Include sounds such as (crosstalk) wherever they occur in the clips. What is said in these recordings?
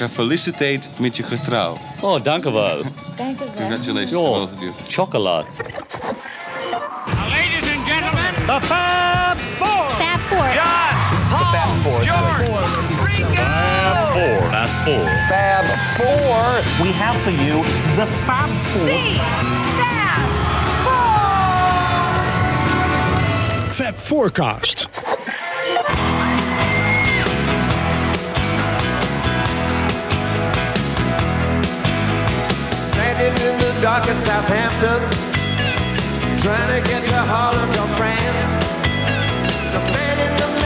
Gefeliciteerd met je getrouw. Oh, dank u wel. Dank u wel. Congratulations. Chocolade. Ladies and gentlemen, The Fab Four. Fab Four. John, Paul, George, Ringo. Four. Not four. Fab Four. We have for you the Fab Four. Fab Forecast. Standing in dark in Southampton, trying to get to Holland or France. The man in the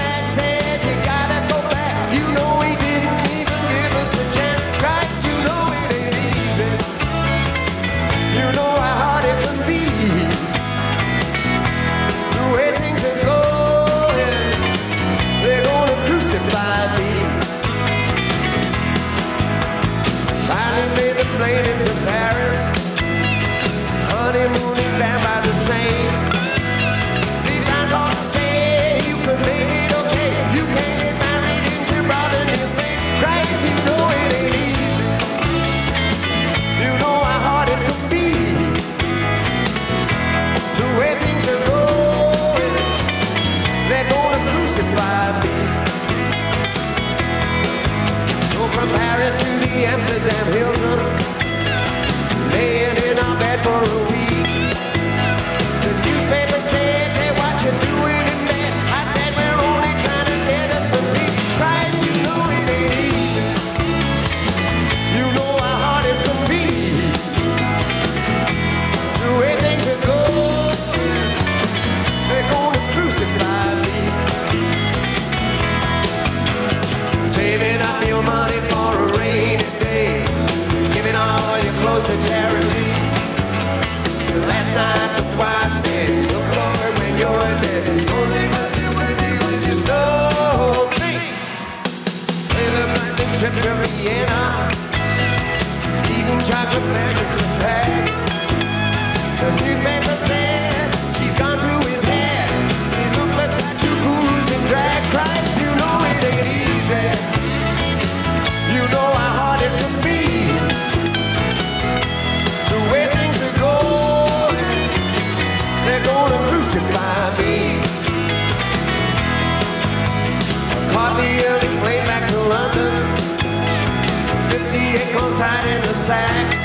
sack.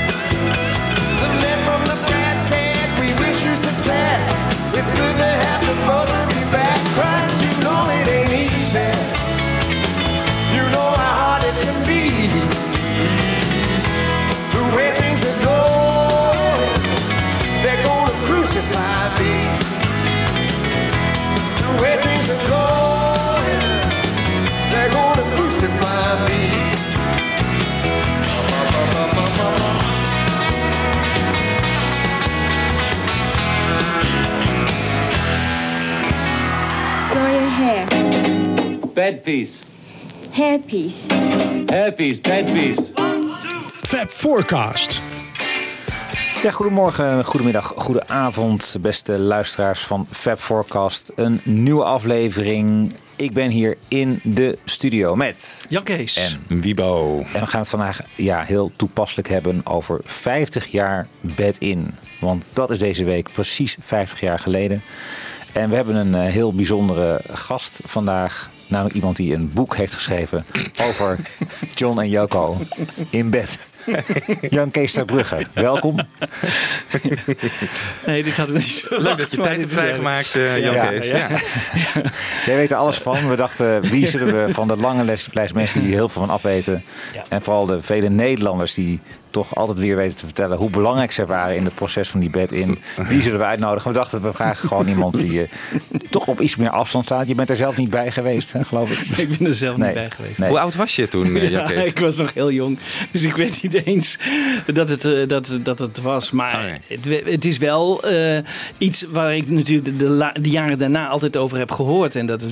Bed piece. Hairpiece. Hairpiece, bed piece. Fab Forecast. Ja, goedemorgen, goedemiddag, goedenavond, beste luisteraars van Fab Forecast. Een nieuwe aflevering. Ik ben hier in de studio met Jan Kees. en Wibo. En we gaan het vandaag ja, heel toepasselijk hebben over 50 jaar bed-in. Want dat is deze week precies 50 jaar geleden. En we hebben een eh, heel bijzondere gast vandaag. Namelijk iemand die een boek heeft geschreven over John en Joko in bed. Jan Kees ter Brugge, welkom. Nee, dit hadden we niet zo Leuk dat je tijd hebt vrijgemaakt, eh Jan Ja, Kees. ja. Ja. Jij weet er alles van. We dachten, wie zullen we van de lange lijst mensen die er heel veel van afweten. Ja. En vooral de vele Nederlanders die toch altijd weer weten te vertellen hoe belangrijk ze waren in het proces van die bed in. Wie zullen we uitnodigen? We dachten, we vragen gewoon iemand die eh, toch op iets meer afstand staat. Je bent er zelf niet bij geweest, hè, geloof ik. (laughs) Ik ben er zelf Nee. niet bij geweest. Nee. Hoe oud was je toen, (laughs) eh, Ja, ik was nog heel jong, dus ik weet niet eens dat het, eh, dat, dat het was. Maar het, we- het is wel iets waar ik natuurlijk de, la- de jaren daarna altijd over heb gehoord. En dat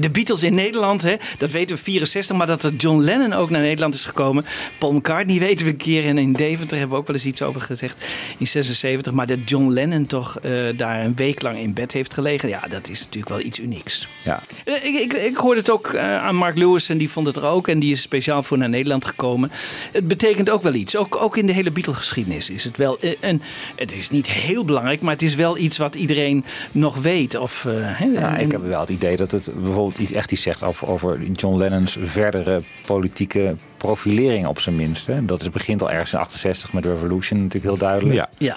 de Beatles in Nederland, hè, dat weten we 64, maar dat er John Lennon ook naar Nederland is gekomen. Paul McCartney weten we een keer en in Deventer hebben we ook wel eens iets over gezegd in 76. Maar dat John Lennon toch eh, daar een week lang in bed heeft gelegen, ja, dat is natuurlijk wel iets unieks. Ja. Eh, Ik, ik, ik hoorde het ook eh, aan Mark Lewis en die vond het er ook. En die is speciaal voor naar Nederland gekomen. Het betekent ook wel iets. Ook, ook in de hele Beatle-geschiedenis is het wel. een, het is niet heel belangrijk, maar het is wel iets wat iedereen nog weet. Of, Ja, en- ik heb wel het idee dat het bijvoorbeeld iets, echt iets zegt over, over John Lennon's verdere politieke profilering op zijn minst. Hè. Dat is, begint al ergens in 68 met Revolution natuurlijk heel duidelijk. Ja. Ja.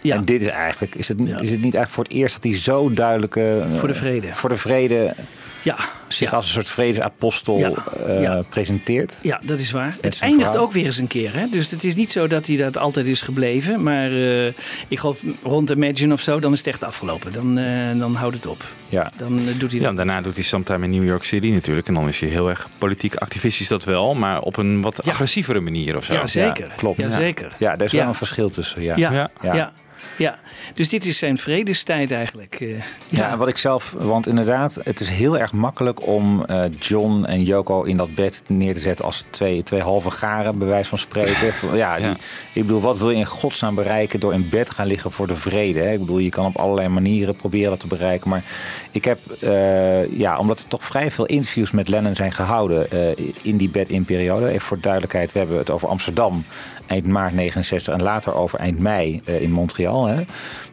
Ja. En dit is eigenlijk, is het, is het niet eigenlijk voor het eerst dat hij zo duidelijk... eh, Voor de vrede. Voor de vrede ja, zich ja. als een soort vredesapostel Ja, eh, ja. presenteert. Ja, dat is waar. Het eindigt vrouw. ook weer eens een keer. Hè? Dus het is niet zo dat hij dat altijd is gebleven. Maar eh, ik geloof rond Imagine of zo, dan is het echt afgelopen. Dan, eh, dan houdt het op. Ja. Dan doet hij Ja, dat. daarna doet hij Sometime in New York City natuurlijk. En dan is hij heel erg politiek activistisch dat wel. Maar op een wat agressievere manier of zo. Ja, zeker. Ja, klopt. Ja, zeker. Ja, daar is Ja. wel een verschil tussen. Ja. Ja, ja. Ja. ja. Dus dit is zijn vredestijd eigenlijk. eh. Ja, en wat ik zelf, want inderdaad, het is heel erg makkelijk om eh, John en Yoko in dat bed neer te zetten als twee, twee halve garen, bij wijze van spreken. (laughs) Ja, die, ik bedoel, wat wil je in godsnaam bereiken door in bed te gaan liggen voor de vrede? Hè? Ik bedoel, je kan op allerlei manieren proberen dat te bereiken. Maar ik heb, eh, ja, omdat er toch vrij veel interviews met Lennon zijn gehouden eh, in die bed-in-periode. Even voor duidelijkheid, we hebben het over Amsterdam eind maart 69 en later over eind mei eh, in Montreal. Hè.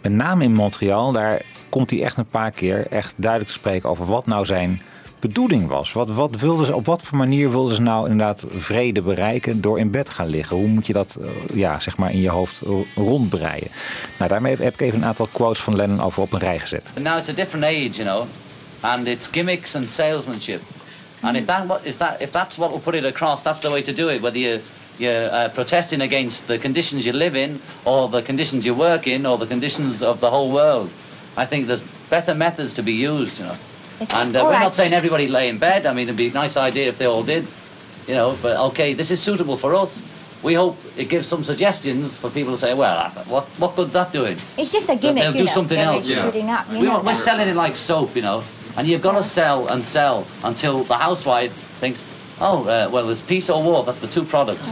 Met name in Montreal, daar komt hij echt een paar keer echt duidelijk te spreken over wat nou zijn bedoeling was. Wat, wat wilden ze, op wat voor manier wilden ze nou inderdaad vrede bereiken door in bed gaan liggen? Hoe moet je dat eh, ja, zeg maar in je hoofd ro- rondbreien? Nou, daarmee heb ik even een aantal quotes van Lennon over op een rij gezet. Now it's a different age, you know, and it's gimmicks and salesmanship. And if that is that if that's what will put it across, that's the way to do it. You're uh, protesting against the conditions you live in, or the conditions you work in, or the conditions of the whole world, I think there's better methods to be used, you know. It's And uh, we're right. not saying everybody lay in bed. I mean, it'd be a nice idea if they all did, you know. But okay, this is suitable for us. We hope it gives some suggestions for people to say, well, what what good's that doing? It's just a But gimmick, They'll do know. something they're else. putting up, you we, know we're that. selling it like soap, you know, and you've got to sell and sell until the housewife thinks, oh, uh, well, there's peace or war. That's the two products.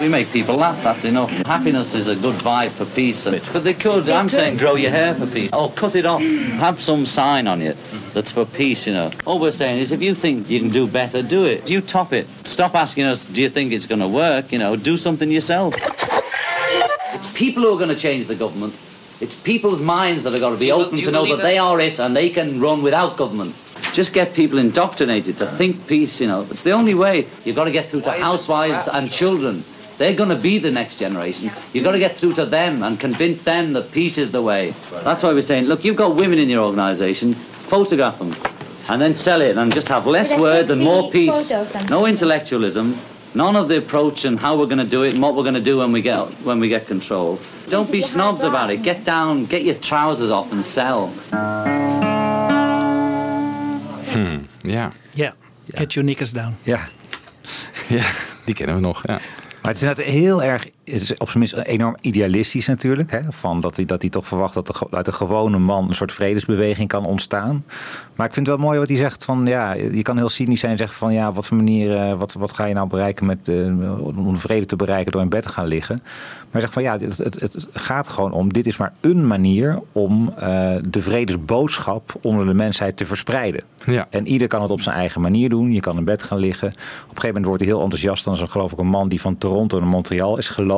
We make people laugh, that's enough. Happiness is a good vibe for peace. And, but they could, I'm saying grow your hair for peace. Oh, cut it off. Have some sign on it that's for peace, you know. All we're saying is if you think you can do better, do it. You top it. Stop asking us, do you think it's going to work? You know, do something yourself. It's people who are going to change the government. It's people's minds that are going to be You open to know believe that they are it and they can run without government. Just get people indoctrinated to think peace, you know. It's the only way. You've got to get through to housewives and children. They're going to be the next generation. You've got to get through to them and convince them that peace is the way. That's why we're saying, look, you've got women in your organisation, photograph them. And then sell it and just have less words and more peace. No intellectualism. None of the approach and how we're going to do it and what we're going to do when we get when we get control. Don't be snobs about it. Get down, get your trousers off and sell. Hmm, ja. Ja, get your knickers down. Ja. ja, die kennen we nog. Ja. Maar het is net heel erg, is op zijn minst enorm idealistisch natuurlijk. Hè? Van dat, hij, dat hij toch verwacht dat er uit een gewone man een soort vredesbeweging kan ontstaan. Maar ik vind het wel mooi wat hij zegt van ja, je kan heel cynisch zijn en zeggen van ja, wat voor manier, eh, wat, wat ga je nou bereiken met, eh, om vrede te bereiken door in bed te gaan liggen. Maar hij zegt van ja, het, het, het gaat gewoon om, dit is maar een manier om eh, de vredesboodschap onder de mensheid te verspreiden. Ja. En ieder kan het op zijn eigen manier doen. Je kan in bed gaan liggen. Op een gegeven moment wordt hij heel enthousiast. Dan is er geloof ik een man die van Toronto naar Montreal is gelopen.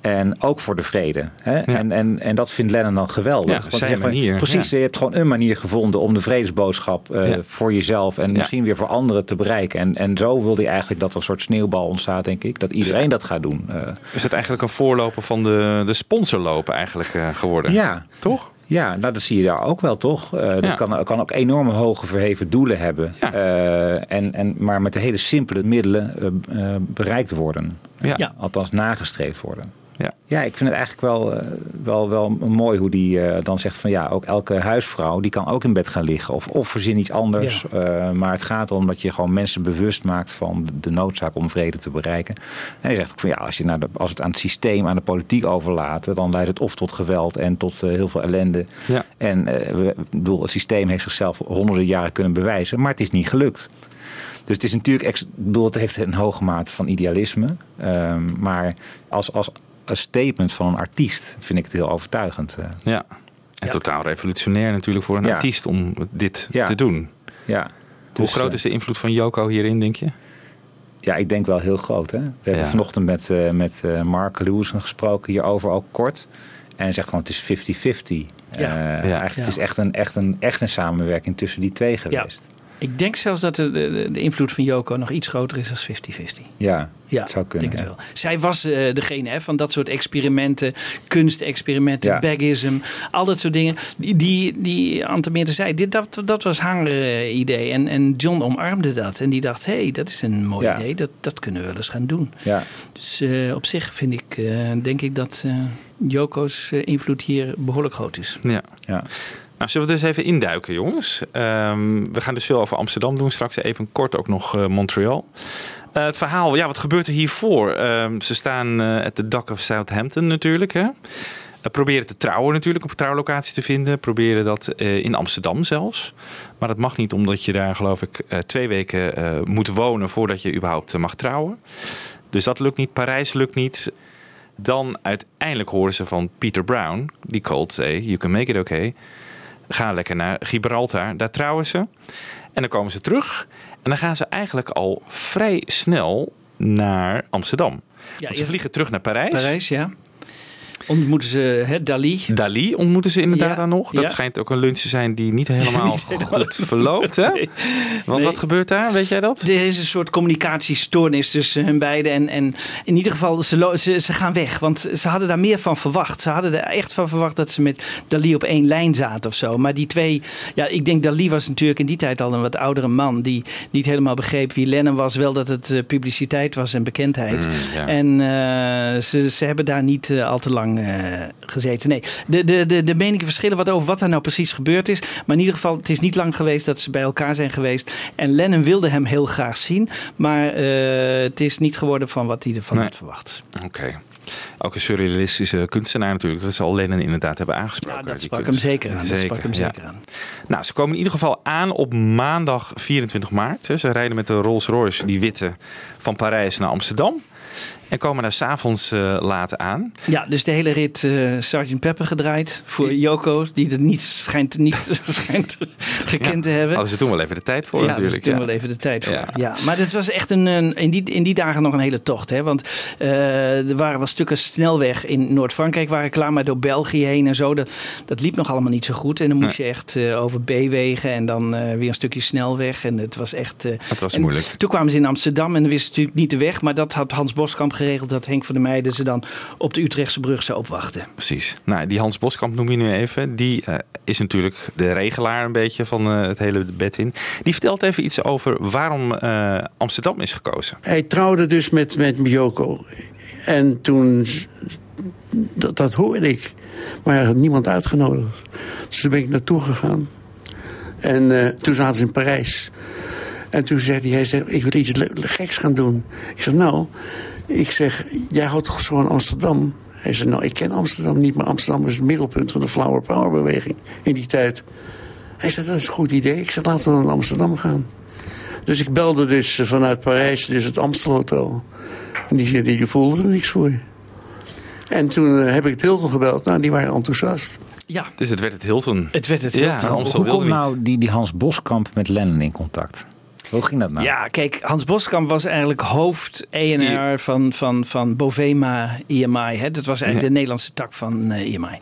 En ook voor de vrede. Hè? En, en, en dat vindt Lennon dan geweldig. Ja, Want zijn zegt van, manier, Precies, ja. je hebt gewoon een manier gevonden om de vredesboodschap eh, Ja. voor jezelf en Ja. misschien weer voor anderen te bereiken. En, en zo wilde hij eigenlijk dat er een soort sneeuwbal ontstaat, denk ik. Dat iedereen dat gaat doen. Eh, Is het eigenlijk een voorloper van de, de sponsorlopen eigenlijk eh, geworden? Ja. Toch? Ja, nou, dat zie je daar ook wel, toch? Eh, dat Ja. kan, kan ook enorme hoge verheven doelen hebben. Eh, en, en, maar met de hele simpele middelen eh, bereikt worden. Ja. Ja. Althans, nagestreefd worden. Ja. Ja, ik vind het eigenlijk wel, eh, wel, wel mooi hoe die eh, dan zegt van ja, ook elke huisvrouw die kan ook in bed gaan liggen. Of, of verzin iets anders. Eh, maar het gaat erom dat je gewoon mensen bewust maakt van de noodzaak om vrede te bereiken. En hij zegt ook van ja, als, je naar de, als het aan het systeem, aan de politiek overlaten, dan leidt het of tot geweld en tot heel veel ellende. Ja. En we- bedoel, het systeem heeft zichzelf honderden jaren kunnen bewijzen, maar het is niet gelukt. Dus het is natuurlijk, ik bedoel, het heeft een hoge mate van idealisme. Ehm, maar als, als statement van een artiest vind ik het heel overtuigend. eh. Ja. En totaal revolutionair natuurlijk voor een Ja. artiest om dit Ja. te doen. Ja. Hoe Dus, groot eh, is de invloed van Joko hierin, denk je? Ja, ik denk wel heel groot. Hè? We hebben Ja. vanochtend met, eh, met eh, Mark Lewison gesproken hierover, ook kort. En hij zegt gewoon, het is 50-50. Ja. Eh, Ja. Eigenlijk, Ja. Het is echt een, echt, een, echt een samenwerking tussen die twee geweest. Ik denk zelfs dat de, de, de invloed van Joko nog iets groter is dan 50-50. Ja, Ja, zou kunnen. denk het wel. Zij was eh, degene hè, van dat soort experimenten, kunstexperimenten, Ja. bagism, al dat soort dingen. Die, die, die Antemeerde zei, dit, dat, dat was haar eh, idee. En, en John omarmde dat. En die dacht, hé, hey, dat is een mooi Ja. idee. Dat, dat kunnen we wel eens gaan doen. Ja. Dus eh, op zich vind ik, eh, denk ik dat eh, Joko's invloed hier behoorlijk groot is. Ja. Ja. Nou, zullen we eens even induiken, jongens? Ehm, we gaan dus veel over Amsterdam doen. Straks even kort ook nog eh, Montreal. Eh, het verhaal, ja, wat gebeurt er hiervoor? Ehm, ze staan at the dock of Southampton natuurlijk. Hè? Eh, proberen te trouwen natuurlijk, op trouwlocatie te vinden. Proberen dat in Amsterdam zelfs. Maar dat mag niet, omdat je daar geloof ik twee weken moet wonen voordat je überhaupt mag trouwen. Dus dat lukt niet. Parijs lukt niet. Dan uiteindelijk horen ze van Peter Brown, die called say, you can make it okay. Ga lekker naar Gibraltar, daar trouwen ze. En dan komen ze terug. En dan gaan ze eigenlijk al vrij snel naar Amsterdam. Ze vliegen terug naar Parijs. Parijs, ja. Ontmoeten ze hè, Dali. Dali ontmoeten ze inderdaad Ja, nog. Dat ja. schijnt ook een lunch te zijn die niet helemaal (laughs) Niet helemaal goed verloopt. Hè? Want Nee. wat gebeurt daar? Weet jij dat? Er is een soort communicatiestoornis tussen hun beiden. En, en in ieder geval, ze, ze, ze gaan weg. Want ze hadden daar meer van verwacht. Ze hadden er echt van verwacht dat ze met Dali op één lijn zaten of zo. Maar die twee, ja, ik denk Dali was natuurlijk in die tijd al een wat oudere man. Die niet helemaal begreep wie Lennon was. Wel dat het eh, publiciteit was en bekendheid. Mm, ja. En eh, ze, ze hebben daar niet eh, al te lang eh, gezeten. Nee, de, de, de, de meningen verschillen wat over wat er nou precies gebeurd is. Maar in ieder geval, het is niet lang geweest dat ze bij elkaar zijn geweest. En Lennon wilde hem heel graag zien. Maar eh, het is niet geworden van wat hij ervan Nee. had verwacht. Oké. Ook een surrealistische kunstenaar natuurlijk. Dat ze al Lennon inderdaad hebben aangesproken. Ja, dat sprak hem zeker aan. Dat sprak hem ja. zeker aan. Nou, ze komen in ieder geval aan op maandag 24 maart. Ze rijden met de Rolls Royce, die witte, van Parijs naar Amsterdam. En komen daar s'avonds uh, laat aan. Ja, dus de hele rit uh, Sgt. Pepper gedraaid voor Joko, die het niet schijnt, niet (laughs) schijnt gekend ja, te hebben. Hadden ze toen wel even de tijd voor ja, natuurlijk. Ja, toen wel even de tijd voor. Ja, ja maar het was echt een, een, in, die, in die dagen nog een hele tocht. Hè? Want uh, er waren wel stukken snelweg in Noord-Frankrijk waren klaar, maar door België heen en zo. Dat, dat liep nog allemaal niet zo goed. En dan moest nee. je echt over B-wegen en dan weer een stukje snelweg. En het was echt... het was moeilijk. Toen kwamen ze in Amsterdam en wisten natuurlijk niet de weg. Maar dat had Hans Boskamp geregeld dat Henk van der Meijden ze dan op de Utrechtse brug zou opwachten. Precies. Nou, die Hans Boskamp noem je nu even. Die uh, is natuurlijk de regelaar een beetje van uh, het hele bed in. Die vertelt even iets over waarom uh, Amsterdam is gekozen. Hij trouwde dus met, met Miyoko. En toen, dat, dat hoorde ik. Maar hij had niemand uitgenodigd. Dus toen ben ik naartoe gegaan. En toen zaten ze in Parijs. En toen zei hij, hij zei, ik wil iets geks gaan doen. Ik zeg, nou, ik zeg, jij houdt toch zo van Amsterdam? Hij zei, nou, ik ken Amsterdam niet, maar Amsterdam is het middelpunt van de Flower Power beweging in die tijd. Hij zei, dat is een goed idee. Ik zeg, laten we naar Amsterdam gaan. Dus ik belde dus vanuit Parijs, dus het Amstelhotel. En die, die, die voelde er niks voor. En toen uh, heb ik het Hilton gebeld. Nou, die waren enthousiast. Ja. Dus het werd het Hilton. Het werd het Hilton. Ja, hoe komt nou die, die Hans Boskamp met Lennon in contact? Hoe ging dat nou? Ja, kijk, Hans Boskamp was eigenlijk hoofd ENR van, van, van Bovema EMI. Hè? Dat was eigenlijk ja. de Nederlandse tak van uh, EMI.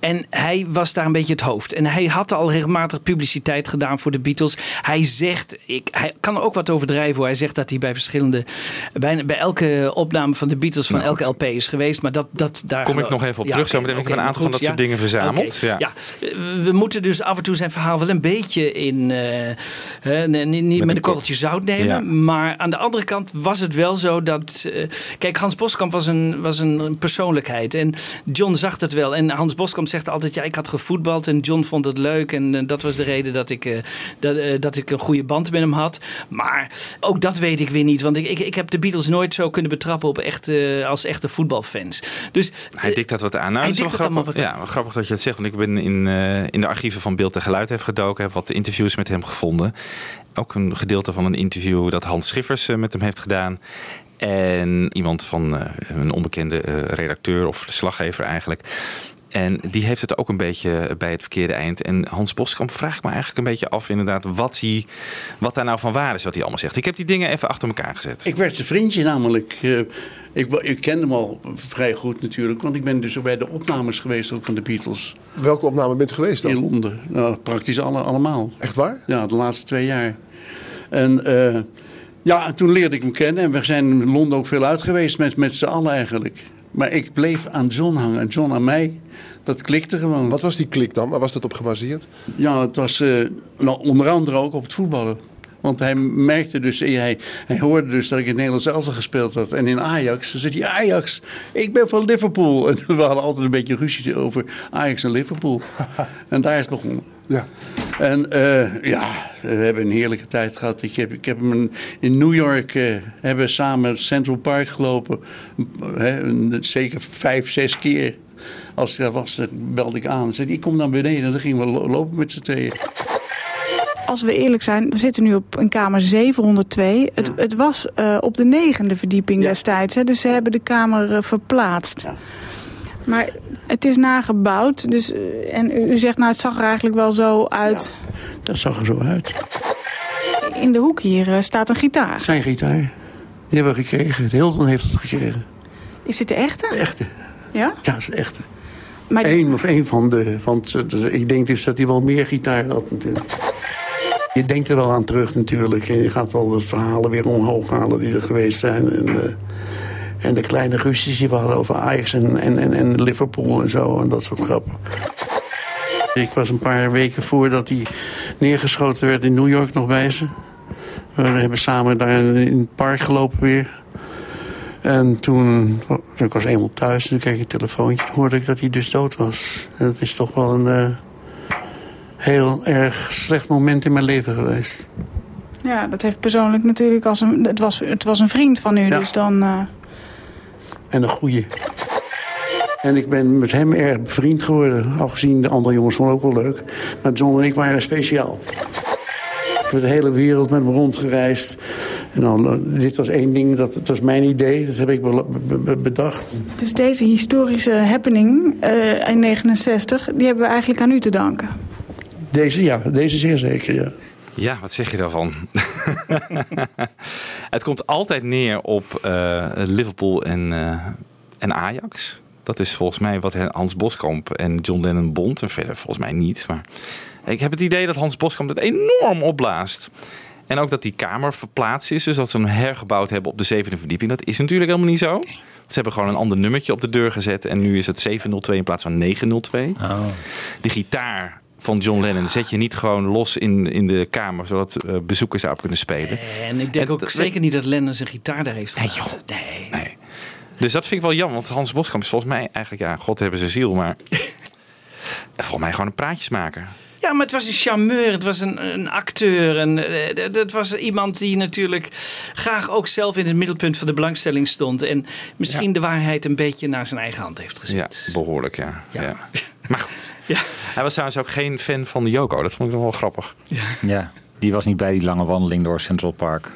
En hij was daar een beetje het hoofd. En hij had al regelmatig publiciteit gedaan voor de Beatles. Hij zegt, ik, hij kan er ook wat overdrijven. Hij zegt dat hij bij verschillende, bij, bij elke opname van de Beatles van nou, elke LP is geweest. Maar dat, dat daar. Kom ik nog even op ja, terug. Zo meteen okay, ik heb een aantal goed, van dat ja. soort dingen verzameld. Okay. Ja. we moeten dus af en toe zijn verhaal wel een beetje in. Uh, uh, niet, niet met een korreltje zout nemen. Ja. Maar aan de andere kant was het wel zo dat. eh, kijk, Hans Boskamp was een, was een persoonlijkheid. En John zag het wel. En Hans Boskamp zegt altijd: ja, ik had gevoetbald. En John vond het leuk. En eh, dat was de reden dat ik, eh, dat, dat ik een goede band met hem had. Maar ook dat weet ik weer niet. Want ik, ik, ik heb de Beatles nooit zo kunnen betrappen op echte, als echte voetbalfans. Dus Hij dikt dat wat aan. Nou, Hij is wel grappig. wat Ja, wel grappig dat je het zegt. Want ik ben in, in de archieven van Beeld en Geluid heb gedoken. Heb wat interviews met hem gevonden. Ook een gedeelte van een interview dat Hans Schiffers eh, met hem heeft gedaan. En iemand van eh, een onbekende eh, redacteur of verslaggever eigenlijk. En die heeft het ook een beetje bij het verkeerde eind. En Hans Boskamp vraagt me eigenlijk een beetje af inderdaad wat, hij, wat daar nou van waar is wat hij allemaal zegt. Ik heb die dingen even achter elkaar gezet. Ik werd zijn vriendje namelijk. Eh, ik kende hem al vrij goed natuurlijk. Want ik ben dus ook bij de opnames geweest ook van de Beatles. Welke opname bent u geweest dan? In Londen. Nou, praktisch alle, allemaal. Echt waar? Ja, de laatste twee jaar. En eh, ja, toen leerde ik hem kennen. En we zijn in Londen ook veel uit geweest met, met z'n allen eigenlijk. Maar ik bleef aan John hangen. En John aan mij. Dat klikte gewoon. Wat was die klik dan? Waar was dat op gebaseerd? Ja, het was eh, nou, onder andere ook op het voetballen. Want hij merkte dus, hij, hij hoorde dus dat ik in het Nederlands elftal gespeeld had. En in Ajax, dan zei hij, Ajax, ik ben van Liverpool. (laughs) En we hadden altijd een beetje ruzie over Ajax en Liverpool. (laughs) en daar is het begonnen. Ja. En eh, ja, we hebben een heerlijke tijd gehad. Ik heb, ik heb hem in- in New York, eh, hebben we samen Central Park gelopen. Zeker vijf, zes keer. Als hij daar was, dan belde ik aan. Zei, ik kom naar beneden. En dan gingen we lo- lopen met z'n tweeën. Als we eerlijk zijn, we zitten nu op een kamer 702. Het, het was eh, op de negende verdieping destijds. Hè, dus ze hebben de kamer verplaatst. Maar het is nagebouwd. Dus, eh, en u, zegt, nou, het zag er eigenlijk wel zo uit. Dat zag er zo uit. In de hoek hier eh, staat een gitaar. Zijn gitaar. Die hebben we gekregen. Hilton heeft het gekregen. Is dit de echte? De echte. Ja? Ja, dat is de echte. Maar die- Eén of één van de. Want dus ik denk dus dat hij wel meer gitaar had natuurlijk. Je denkt er wel aan terug natuurlijk. En je gaat al de verhalen weer omhoog halen die er geweest zijn. En, eh, en de kleine ruzies die we hadden over Ajax en, en, en, en Liverpool en zo. En dat soort grappen. Ik was een paar weken voordat hij neergeschoten werd in New York nog bij ze. We hebben samen daar in het park gelopen weer. En toen, ik was eenmaal thuis, toen kreeg ik een telefoontje. Toen hoorde ik dat hij dus dood was. En dat is toch wel een eh, heel erg slecht moment in mijn leven geweest. Ja, dat heeft persoonlijk natuurlijk als een. Het was, het was een vriend van u, dus dan. eh, En een goeie. En ik ben met hem erg bevriend geworden. Afgezien de andere jongens vonden ook wel leuk. Maar John en ik waren speciaal. Ik heb de hele wereld met me rondgereisd. En dan, eh, dit was één ding, dat, dat was mijn idee. Dat heb ik be- be- be- bedacht. Dus deze historische happening eh, in 69, die hebben we eigenlijk aan u te danken. Deze ja, deze zeer zeker, ja. Ja, wat zeg je daarvan? (laughs) het komt altijd neer op eh, Liverpool en, eh, en Ajax. Dat is volgens mij wat Hans Boskamp en John Lennon bond. En verder volgens mij niet. Maar ik heb het idee dat Hans Boskamp het enorm opblaast. En ook dat die kamer verplaatst is. Dus dat ze hem hergebouwd hebben op de zevende verdieping. Dat is natuurlijk helemaal niet zo. Ze hebben gewoon een ander nummertje op de deur gezet. En nu is het 702 in plaats van 902. De gitaar van John Lennon zet je niet gewoon los in, in de kamer. Zodat eh, bezoekers daarop kunnen spelen. En ik denk ook zeker niet dat Lennon zijn gitaar daar heeft gehad. Nee, Nee. Dus dat vind ik wel jammer. Want Hans Boskamp is volgens mij eigenlijk... Ja, God hebben zijn ziel. Maar (laughs) volgens mij gewoon een praatjesmaker. Ja, maar het was een charmeur, het was een, een acteur. En, eh, d- dat was iemand die natuurlijk graag ook zelf in het middelpunt van de belangstelling stond. En misschien de waarheid een beetje naar zijn eigen hand heeft gezet. Ja, behoorlijk, ja. ja. (laughs) Maar goed. Hij was trouwens ook geen fan van de Yoko. Dat vond ik nog wel grappig. Ja, die was niet bij die lange wandeling door Central Park.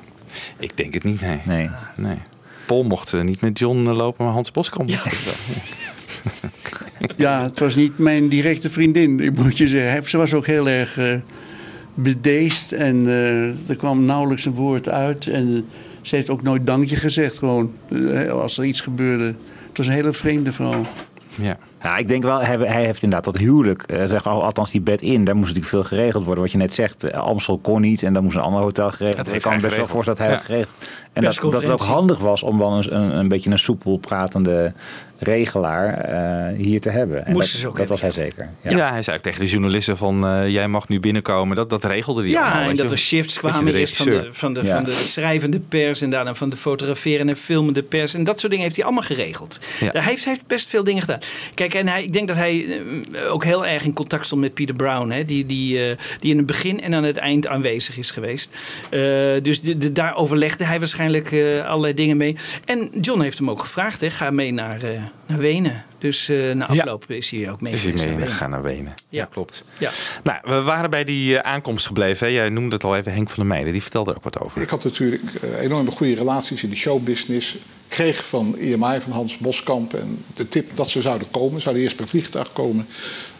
Ik denk het niet, nee. Nee. nee. Paul mocht eh, niet met John eh, lopen, maar Hans Boskamp. mocht wel. (laughs) Ja, het was niet mijn directe vriendin, ik moet je zeggen. Ze was ook heel erg eh, bedeesd en eh, er kwam nauwelijks een woord uit. En ze heeft ook nooit dankje gezegd, gewoon, als er iets gebeurde. Het was een hele vreemde vrouw. Ja. Ja, ik denk wel, hij, hij heeft inderdaad dat huwelijk, eh, zeg, al- althans die bed in, daar moest natuurlijk veel geregeld worden. Wat je net zegt, eh, Amstel kon niet en dan moest een ander hotel geregeld worden. Ik kan me best wel voorstellen dat hij Ja. het geregeld. En dat, dat het ook handig was om dan een, een, een beetje een soepel pratende regelaar eh, hier te hebben. En Moesten dat, ze ook dat was hij zeker. Ja. hij zei ook tegen de journalisten van... eh, jij mag nu binnenkomen. Dat, dat regelde hij allemaal. Ja, en dat je. er shifts kwamen eerst van de, van, de, Ja. van de schrijvende pers en daarna van de fotograferende en filmende pers. En dat soort dingen heeft hij allemaal geregeld. Ja. Hij, heeft, hij heeft best veel dingen gedaan. Kijk, en hij, ik denk dat hij eh, ook heel erg in contact stond met Peter Brown. Hè, die, die, eh, die in het begin en aan het eind aanwezig is geweest. Eh, dus de, daar overlegde hij waarschijnlijk allerlei dingen mee. En John heeft hem ook gevraagd, hè, ga mee naar, naar Wenen. Dus eh, na afloop is hij ook mee Is hij geweest mee gegaan naar Wenen? Ja, klopt. Ja. Nou, we waren bij die eh, aankomst gebleven. Hè. Jij noemde het al even Henk van der Meijden. Die vertelde er ook wat over. Ik had natuurlijk eh, enorme goede relaties in de showbusiness. Kreeg van EMI, van Hans Boskamp, en de tip dat ze zouden komen. Ze zouden eerst per vliegtuig komen.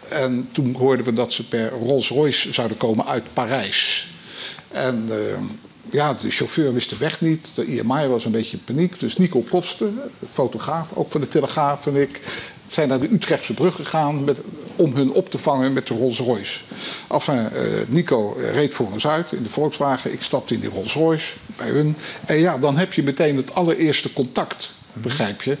En toen hoorden we dat ze per Rolls-Royce zouden komen uit Parijs. En ja, de chauffeur wist de weg niet. De EMI was een beetje in paniek. Dus Nico Koster, fotograaf, ook van de Telegraaf en ik... zijn naar de Utrechtse brug gegaan met, om hun op te vangen met de Rolls-Royce. Enfin, eh, Nico reed voor ons uit in de Volkswagen. Ik stapte in die Rolls-Royce bij hun. En ja, dan heb je meteen het allereerste contact. Begrijp je?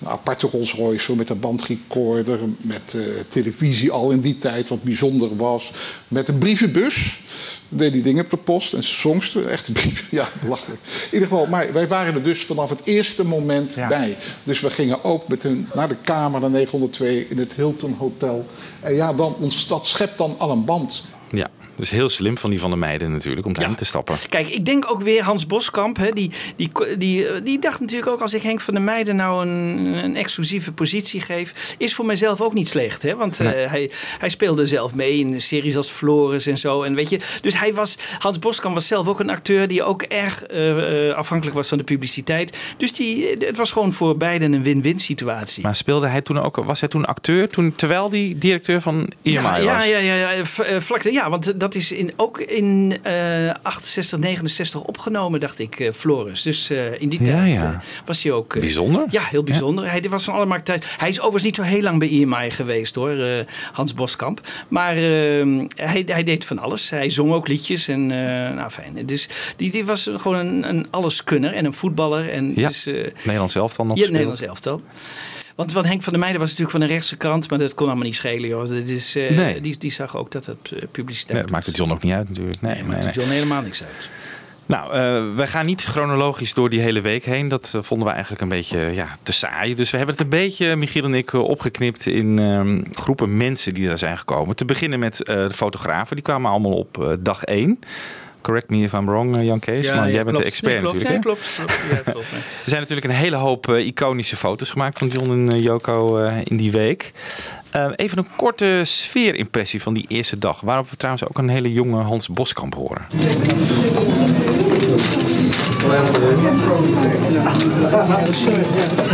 Een aparte Rolls Royce zo met een bandrecorder, met eh, televisie al in die tijd, wat bijzonder was. Met een brievenbus. Deed die dingen op de post en songs, echte brieven. (laughs) Ja, belachelijk. In ieder geval, maar wij waren er dus vanaf het eerste moment bij. Dus we gingen ook met hun naar de kamer, naar 902, in het Hilton Hotel. En ja, dan, ons, dat schept dan al een band. Ja, dus heel slim van die van der Meijden natuurlijk om daarin te stappen. Kijk, ik denk ook weer Hans Boskamp. Hè, die, die, die, die dacht natuurlijk ook als ik Henk van der Meijden nou een, een exclusieve positie geef. Is voor mijzelf ook niet slecht. Hè? Want eh, hij, hij speelde zelf mee in series als Floris en zo. En weet je, dus hij was, Hans Boskamp was zelf ook een acteur die ook erg eh, eh, afhankelijk was van de publiciteit. Dus die, het was gewoon voor beiden een win-win situatie. Maar speelde hij toen ook, was hij toen acteur toen, terwijl die directeur van EMI ja, was? ja, ja, ja, ja, vlak, ja, want dat is in, ook in eh 68, 69 opgenomen, dacht ik, eh, Floris. Dus eh, in die Ja, tijd ja. eh, was hij ook... eh, Bijzonder. Ja, heel bijzonder. Hij was van alle markten. Hij is overigens niet zo heel lang bij EMI geweest hoor, eh, Hans Boskamp. Maar eh, hij, hij deed van alles. Hij zong ook liedjes en eh, nou fijn. Dus die, die was gewoon een, een alleskunner en een voetballer. En Ja, dus, eh, Nederlands elftal nog ja. Nederlands elftal. Want, want Henk van der Meijden was natuurlijk van de rechtse krant, maar dat kon allemaal niet schelen. Joh. Dat is, Nee. die, die zag ook dat het eh, publiciteit Nee, dat maakt het John ook niet uit natuurlijk. Nee, nee, maakt. John helemaal niks uit. Nou, eh, wij gaan niet chronologisch door die hele week heen. Dat vonden we eigenlijk een beetje ja, te saai. Dus we hebben het een beetje, Michiel en ik, opgeknipt in ehm, groepen mensen die daar zijn gekomen. Te beginnen met de fotografen. Die kwamen allemaal op dag één. Correct me if I'm wrong, eh, Jan Kees. maar jij bent de expert nee, klopt. natuurlijk. Nee, hè? (laughs) klopt. Er zijn natuurlijk een hele hoop eh, iconische foto's gemaakt van John en eh, Joko in die week. Eh, even een korte sfeerimpressie van die eerste dag. Waarop we trouwens ook een hele jonge Hans Boskamp horen.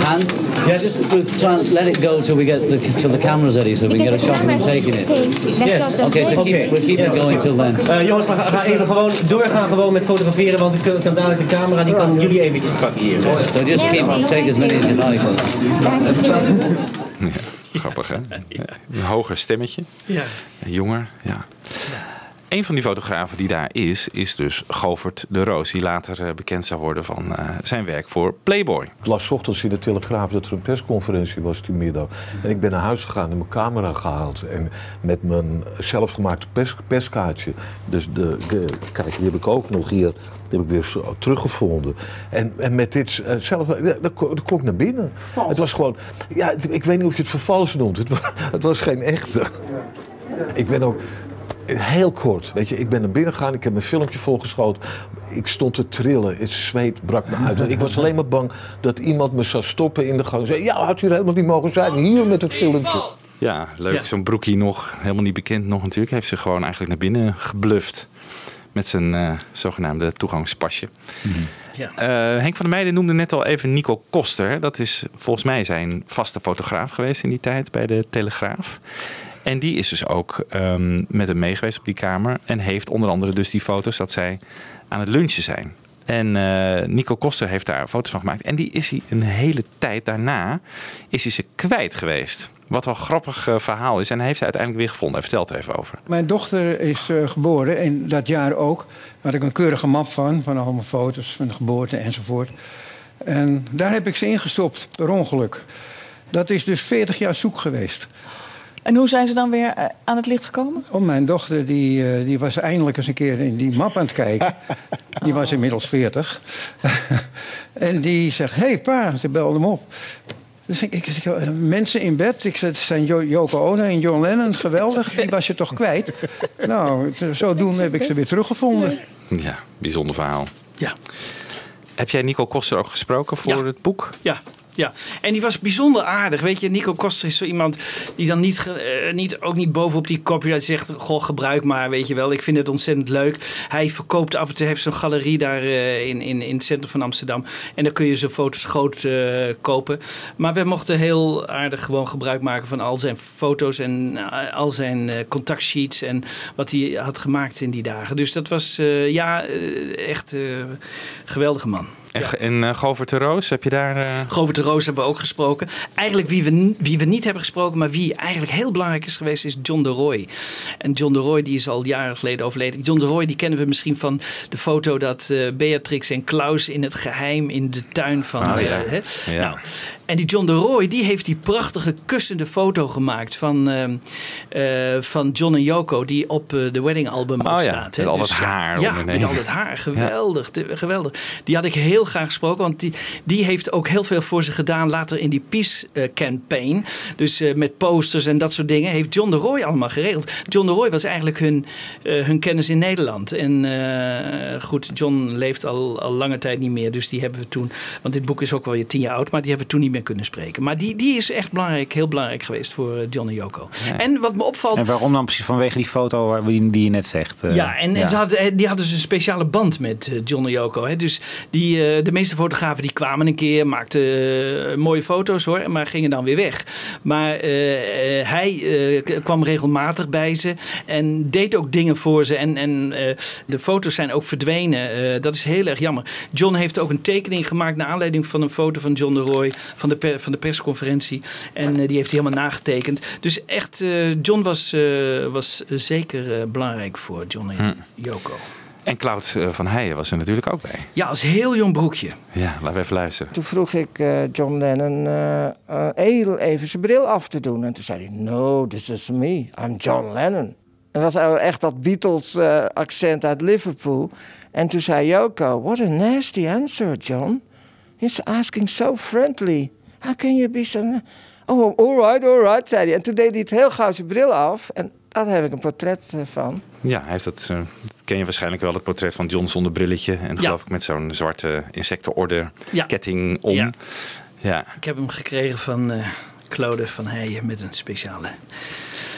Hans, yes. try and let it go till we get the, till the camera's ready so we can get a shot of him taking it. Yes. Okay, so keep, we'll keep it going till then. Eh, jongens, ga, ga even gewoon doorgaan gewoon met fotograferen, want ik kan, dadelijk de camera, die kan jullie eventjes pakken hier. So just keep take as many as you like. Ja, grappig hè? Ja, een hoger stemmetje. Ja. Een jonger, ja. Een van die fotografen die daar is, is dus Govert de Roos. Die later eh, bekend zou worden van eh, zijn werk voor Playboy. Ik las 's ochtends in de Telegraaf dat er een persconferentie was die middag. En ik ben naar huis gegaan en mijn camera gehaald. En met mijn zelfgemaakte pers, perskaartje. Dus de, de, kijk, die heb ik ook nog hier. Die heb ik weer teruggevonden. En, en met dit eh, zelf, daar kon ik naar binnen. Het was gewoon, ja, ik weet niet of je het vervals noemt. Het was, (laughs) het was geen echte. Ik ben ook heel kort, weet je, ik ben naar binnen gegaan, ik heb een filmpje volgeschoten. Ik stond te trillen, het zweet brak me uit. Ik was alleen maar bang dat iemand me zou stoppen in de gang. Zei, ja, had u er helemaal niet mogen zijn, hier met het filmpje. Ja, leuk. Ja. Zo'n broekie nog, helemaal niet bekend nog natuurlijk. Heeft zich gewoon eigenlijk naar binnen gebluft. Met zijn eh, zogenaamde toegangspasje. Ja. Eh, Henk van der Meijden noemde net al even Nico Koster. Dat is volgens mij zijn vaste fotograaf geweest in die tijd bij de Telegraaf. En die is dus ook ehm, met hem mee geweest op die kamer. En heeft onder andere dus die foto's dat zij aan het lunchen zijn. En eh, Nico Koster heeft daar foto's van gemaakt. En die is hij een hele tijd daarna is hij ze kwijt geweest. Wat wel een grappig eh, verhaal is. En hij heeft ze uiteindelijk weer gevonden. Hij vertelt er even over. Mijn dochter is eh, geboren en dat jaar ook. Daar had ik een keurige map van, van allemaal foto's van de geboorte enzovoort. En daar heb ik ze ingestopt, per ongeluk. Dat is dus 40 jaar zoek geweest. En hoe zijn ze dan weer eh, aan het licht gekomen? Oh, mijn dochter die, eh, die was eindelijk eens een keer in die map aan het kijken. (laughs) die was inmiddels 40. (laughs) en die zegt, hé hey, pa, ze belde hem op. Dus ik, ik, ik, eh, mensen in bed, ik zei, het zijn Jo- Yoko Ono en John Lennon, geweldig. Die was je toch kwijt? (laughs) nou, zodoende heb ik ze weer teruggevonden. Ja, bijzonder verhaal. Ja. Heb jij Nico Koster ook gesproken voor het boek? Ja. Ja, en die was bijzonder aardig. Weet je, Nico Koster is zo iemand die dan niet, eh, niet, ook niet bovenop die copyright zegt: Goh, gebruik maar, weet je wel. Ik vind het ontzettend leuk. Hij verkoopt af en toe, heeft zo'n galerie daar eh, in, in, in het centrum van Amsterdam. En dan kun je zijn foto's groot eh, kopen. Maar we mochten heel aardig gewoon gebruik maken van al zijn foto's en al zijn contactsheets en wat hij had gemaakt in die dagen. Dus dat was, ja, echt geweldige man. En, en eh, Govert de Roos, heb je daar... eh, Govert de Roos hebben we ook gesproken. Eigenlijk wie we, wie we niet hebben gesproken, maar wie eigenlijk heel belangrijk is geweest, is John de Roy. En John de Roy die is al jaren geleden overleden. John de Roy die kennen we misschien van de foto dat eh, Beatrix en Klaus in het geheim in de tuin van... Oh, ja. hè? Ja. Nou, en die John de Roy die heeft die prachtige kussende foto gemaakt van, ehm, eh, van John en Yoko die op eh, de wedding album Oh ja, staat. met al dat Dus, haar Ja, je met heen. al dat haar. Geweldig, te- geweldig. Die had ik heel graag gesproken, want die, die heeft ook heel veel voor ze gedaan later in die Peace eh, Campaign. Dus eh, met posters en dat soort dingen heeft John de Roy allemaal geregeld. John de Roy was eigenlijk hun, eh, hun kennis in Nederland. En eh, goed, John leeft al, al lange tijd niet meer, dus die hebben we toen, want dit boek is ook wel weer tien jaar oud, maar die hebben we toen niet meer kunnen spreken. Maar die, die is echt belangrijk, heel belangrijk geweest voor eh, John en Yoko. En wat me opvalt, En waarom dan precies vanwege die foto waar- die, je net zegt? eh, ja, en, en Ze hadden, eh, die hadden dus een speciale band met John en Yoko. Hè. Dus die, de meeste fotografen die kwamen een keer, maakten mooie foto's hoor, maar gingen dan weer weg. Maar hij kwam regelmatig bij ze en deed ook dingen voor ze. En, en de foto's zijn ook verdwenen. Dat is heel erg jammer. John heeft ook een tekening gemaakt naar aanleiding van een foto van John de Roy van de, per- van de persconferentie. En eh, die heeft hij helemaal nagetekend. Dus echt, eh, John was, eh, was zeker eh, belangrijk voor John en Hm. Yoko. En Cloud van Heijen was er natuurlijk ook bij. Ja, als heel jong broekje. Ja, laten we even luisteren. Toen vroeg ik John Lennon eh, eh, heel even zijn bril af te doen. En toen zei hij, no, this is me. I'm John Lennon. En dat was echt dat Beatles eh, accent uit Liverpool. En toen zei Yoko, what a nasty answer, John. He's asking so friendly. How can you be so... Oh, all right, all right, zei hij. En toen deed hij het heel gauw zijn bril af. En daar heb ik een portret eh, van. Ja, hij heeft dat, eh, dat ken je waarschijnlijk wel, het portret van John zonder brilletje. En geloof ik met zo'n zwarte insectenorde Ja. ketting om. Ja. Ja. Ik heb hem gekregen van eh Claude van Heijen met een speciale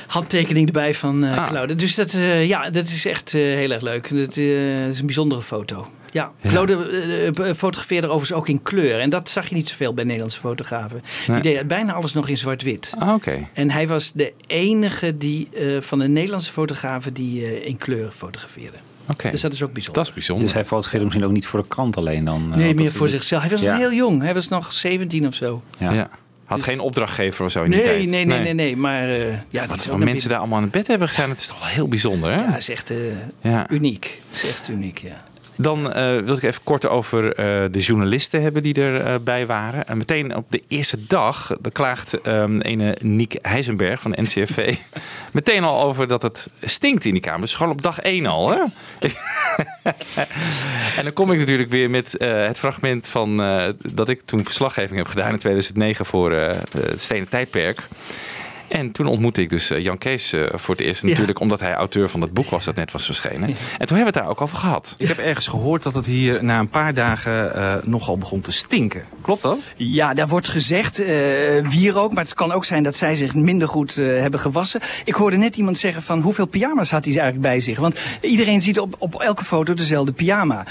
handtekening erbij van eh Ah. Claude. Dus dat, eh, ja, dat is echt eh, heel erg leuk. Dat eh, is een bijzondere foto. Ja. Claude eh, eh, fotografeerde overigens ook in kleur. En dat zag je niet zoveel bij Nederlandse fotografen. Nee. Die deden bijna alles nog in zwart-wit. Ah, oké. En hij was de enige die, eh, van de Nederlandse fotografen die eh, in kleur fotografeerde. Oké. Dus dat is ook bijzonder. Dat is bijzonder. Dus hij fotografeerde misschien ook niet voor de krant alleen dan? eh, Nee, meer voor zichzelf. Hij was Ja. nog heel jong. Hij was nog 17 of zo. Ja. Ja. Had Dus- geen opdrachtgever of zo in die Nee, tijd. nee, nee, nee, nee. Maar eh, ja, Wat voor mensen daar allemaal aan het bed hebben gestaan, het is toch wel heel bijzonder, hè? Ja, is echt eh, Ja. uniek. Is echt uniek, ja. Dan eh, wil ik even kort over eh, de journalisten hebben die erbij bij waren. En meteen op de eerste dag klaagt ehm ene Niek Heisenberg van de NCFV (laughs) meteen al over dat het stinkt in die kamer. Dus gewoon op dag één al. Hè? (laughs) en dan kom ik natuurlijk weer met eh, het fragment van eh, dat ik toen verslaggeving heb gedaan in 2009 voor eh, het Stenen Tijdperk. En toen ontmoette ik dus eh, Jan Kees eh, voor het eerst. Natuurlijk omdat hij auteur van dat boek was dat net was verschenen. En toen hebben we het daar ook over gehad. Ik heb ergens gehoord dat het hier na een paar dagen eh, nogal begon te stinken. Klopt dat? Ja, daar wordt gezegd, eh wierook, maar het kan ook zijn dat zij zich minder goed eh, hebben gewassen. Ik hoorde net iemand zeggen van hoeveel pyjama's had hij eigenlijk bij zich? Want iedereen ziet op, op elke foto dezelfde pyjama.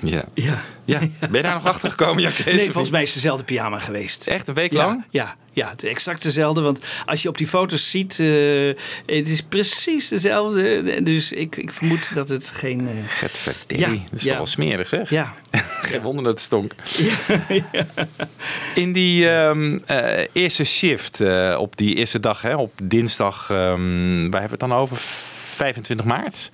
Ja. Ja. ja. Ben je daar nog achter gekomen, Kees? Nee, volgens mij is het dezelfde pyjama geweest. Echt een week Ja, lang? Ja, ja, het is exact dezelfde. Want als je op die foto's ziet, eh, het is precies dezelfde. Dus ik, ik vermoed dat het geen... eh, Verdee, dat is ja. toch wel smerig, zeg? Ja. (laughs) Geen wonder dat het stonk. (laughs) In die ehm, eh, eerste shift, op die eerste dag, hè, op dinsdag, ehm, waar hebben we het dan over? 25 maart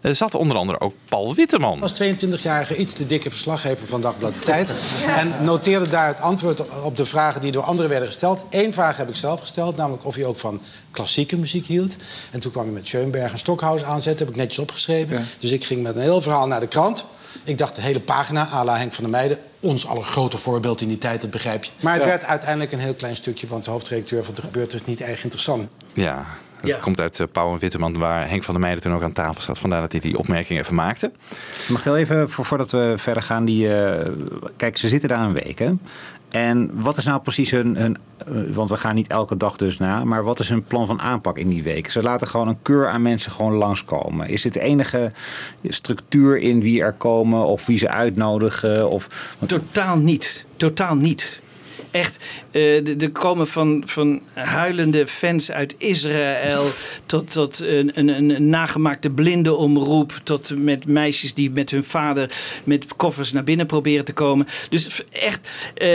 eh, zat onder andere ook Paul Witteman. als 22-jarige iets te dikke verslaggever van Dagblad De Tijd. En noteerde daar het antwoord op de vragen die door anderen werden gesteld. Eén vraag heb ik zelf gesteld, namelijk of hij ook van klassieke muziek hield. En toen kwam hij met Schoenberg en Stockhaus aanzetten, heb ik netjes opgeschreven. Dus ik ging met een heel verhaal naar de krant. Ik dacht de hele pagina, à la Henk van der Meijden. Ons aller grote voorbeeld in die tijd, dat begrijp je. Maar het Ja. werd uiteindelijk een heel klein stukje... want de hoofdredacteur van de gebeurtenis niet erg interessant. Ja, dat komt uit uh, Pauw en Witteman, waar Henk van der Meijden toen ook aan tafel zat. Vandaar dat hij die opmerking even maakte. Mag ik heel even, voor, voordat we verder gaan, die, eh, kijk, ze zitten daar een week, hè? En wat is nou precies hun, hun eh, want we gaan niet elke dag dus na, maar wat is hun plan van aanpak in die week? Ze laten gewoon een keur aan mensen gewoon langskomen. Is dit de enige structuur in wie er komen of wie ze uitnodigen? Of, Totaal niet. Totaal niet. Echt, eh, er er komen van, van huilende fans uit Israël (laughs) tot, tot een, een, een nagemaakte blinde omroep. Tot met meisjes die met hun vader met koffers naar binnen proberen te komen. Dus echt, eh,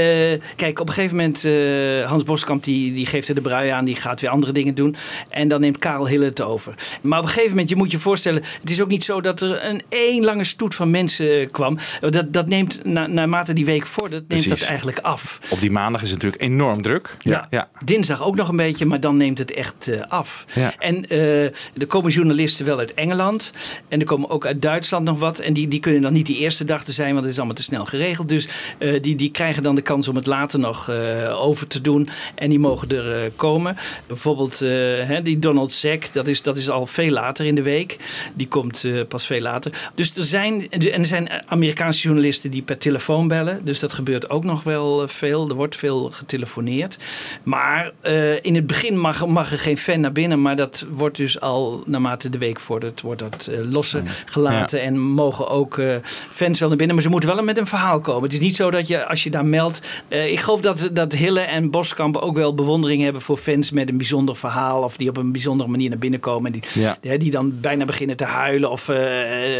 kijk, op een gegeven moment, eh, Hans Boskamp die, die geeft er de brui aan, die gaat weer andere dingen doen. En dan neemt Karel Hille het over. Maar op een gegeven moment, je moet je voorstellen, het is ook niet zo dat er een één lange stoet van mensen eh, kwam. Dat, dat neemt, na, naarmate die week vordert, neemt Precies. dat eigenlijk af. Op die maandag is het natuurlijk enorm druk. Ja. ja. Dinsdag ook nog een beetje, maar dan neemt het echt eh, af. Ja. En eh, er komen journalisten wel uit Engeland. En er komen ook uit Duitsland nog wat. En die, die kunnen dan niet die eerste dag te zijn, want het is allemaal te snel geregeld. Dus eh, die, die krijgen dan de kans om het later nog eh, over te doen. En die mogen er eh, komen. Bijvoorbeeld eh, hè, die Donald Sack, dat is, dat is al veel later in de week. Die komt eh, pas veel later. Dus er zijn, en er zijn Amerikaanse journalisten die per telefoon bellen. Dus dat gebeurt ook nog wel veel. Er wordt veel getelefoneerd. Maar eh, in het begin mag, mag er geen fan naar binnen. Maar dat wordt dus al naarmate de week vordert, wordt dat eh, losser gelaten. En mogen ook eh, fans wel naar binnen. Maar ze moeten wel met een verhaal komen. Het is niet zo dat je als je daar meldt. ik geloof dat, dat Hille en Boskamp ook wel bewondering hebben voor fans met een bijzonder verhaal. Of die op een bijzondere manier naar binnen komen. En die, Ja. die dan bijna beginnen te huilen. Of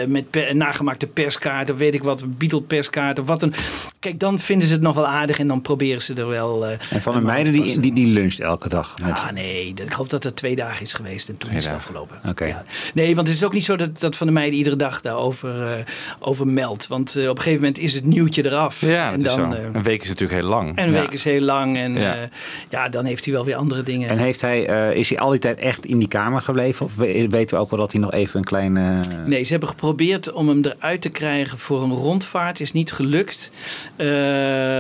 met per- nagemaakte perskaarten. Of weet ik wat, Beatle perskaarten. Of wat een. Kijk, dan vinden ze het nog wel aardig. En dan proberen ze er wel. eh, en Van der Meijden die, die, die luncht elke dag. Met, Ah nee, dat- ik geloof dat het twee dagen is geweest en toen is het afgelopen. Oké. Nee, want het is ook niet zo dat, dat Van der Meijden iedere dag daarover eh, over meldt. Want eh, op een gegeven moment is het nieuwtje eraf. Ja, en dat is dan, zo. eh, Een week is natuurlijk heel lang. en een Ja. week is heel lang. En Ja. ja. ja, dan heeft hij wel weer andere dingen. En heeft hij, eh, is hij al die tijd echt in die kamer gebleven? Of we- weten we ook wel dat hij nog even een klein... eh, Nee, ze hebben geprobeerd om hem eruit te krijgen voor een rondvaart. Is niet gelukt. Eh,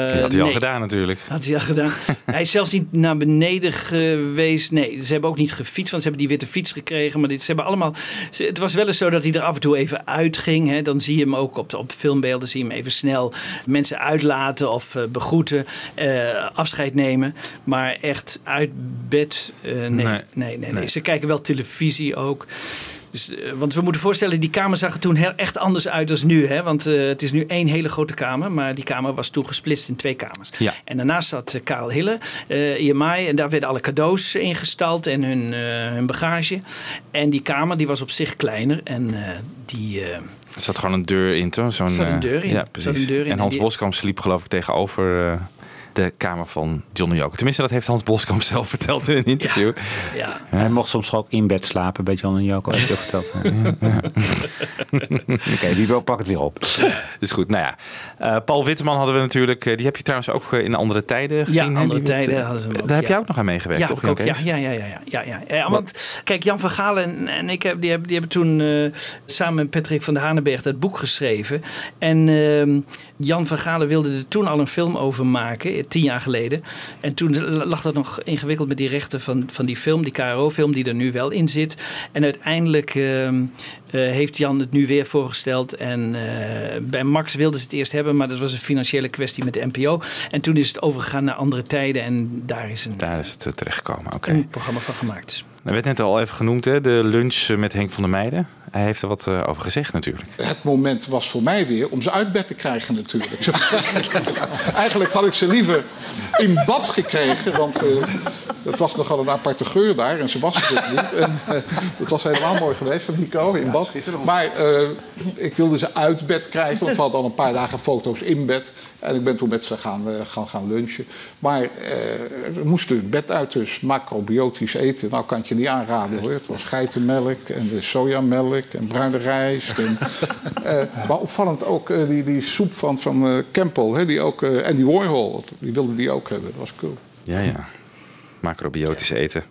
Dat had hij al gedaan natuurlijk. Had hij al gedaan. (laughs) hij is zelfs niet naar beneden geweest. Nee, ze hebben ook niet gefietst, want ze hebben die witte fiets gekregen. Maar dit, ze hebben allemaal. Het was wel eens zo dat hij er af en toe even uitging. Hè. Dan zie je hem ook op, op filmbeelden, zie je hem even snel mensen uitlaten of eh, begroeten, eh, afscheid nemen. Maar echt uit bed, eh, Nee. nee, nee, Nee. Ze kijken wel televisie ook. Dus, eh, want we moeten voorstellen, die kamer zag er toen heel, echt anders uit dan nu. Hè? Want eh, het is nu één hele grote kamer, maar die kamer was toen gesplitst in twee kamers. Ja. En daarnaast zat eh, Karel Hille, eh IMI, en daar werden alle cadeaus ingestald en hun, hun bagage. En die kamer die was op zich kleiner en die... Er zat gewoon een deur in, toch? Zo'n, Er zat een deur in. Ja, precies. deur in en Hans Boskamp sliep geloof ik tegenover de kamer van Johnny Joker. Tenminste, dat heeft Hans Boskamp (laughs) zelf verteld in een interview. Ja. Hij mocht soms ook in bed slapen bij John en Joko, heeft hij ook verteld. (laughs) (laughs) Oké, wie wil pak het weer op. Dus goed, nou ja. Eh, Paul Witteman hadden we natuurlijk. eh, die heb je trouwens ook eh, in andere tijden gezien. hè? andere tijden hadden ze hem ook, Daar heb ja. jij ook nog aan meegewerkt, ja, toch? ook, ja, ja, ja, ja, ja, ja, ja. Want kijk, Jan van Galen en, en ik heb, die, hebben, die hebben toen eh, samen met Patrick van der Hanenberg dat boek geschreven. En ehm, Jan van Galen wilde er toen al een film over maken, tien jaar geleden. En toen lag dat nog ingewikkeld met die rechten van, van die film, die KRO-film, die er nu wel in zit. En uiteindelijk ehm, eh, heeft Jan het nu weer voorgesteld. En eh, bij Max wilden ze het eerst hebben, maar dat was een financiële kwestie met de NPO. En toen is het overgegaan naar andere tijden en daar is een, Daar is het eh, terechtgekomen, oké. een programma van gemaakt. Er werd net al even genoemd, hè, de lunch eh, met Henk van der Meijden. Hij heeft er wat eh, over gezegd natuurlijk. Het moment was voor mij weer om ze uit bed te krijgen natuurlijk. (laughs) Eigenlijk had ik ze liever in bad gekregen, want eh het was nogal een aparte geur daar en ze was het ook niet. En, eh, het was helemaal mooi geweest van Nico in bad. Maar eh, ik wilde ze uit bed krijgen. We hadden al een paar dagen foto's in bed. En ik ben toen met ze gaan, eh, gaan, gaan lunchen. Maar eh we moesten het bed uit, dus macrobiotisch eten. Nou kan ik je niet aanraden hoor. Het was geitenmelk en de sojamelk en bruine rijst. En, (laughs) eh, maar opvallend ook die, die soep van, van eh, Campbell. Hè, die ook, eh, en die Warhol, die wilde die ook hebben. Dat was cool. Ja, ja. Macrobiotisch eten.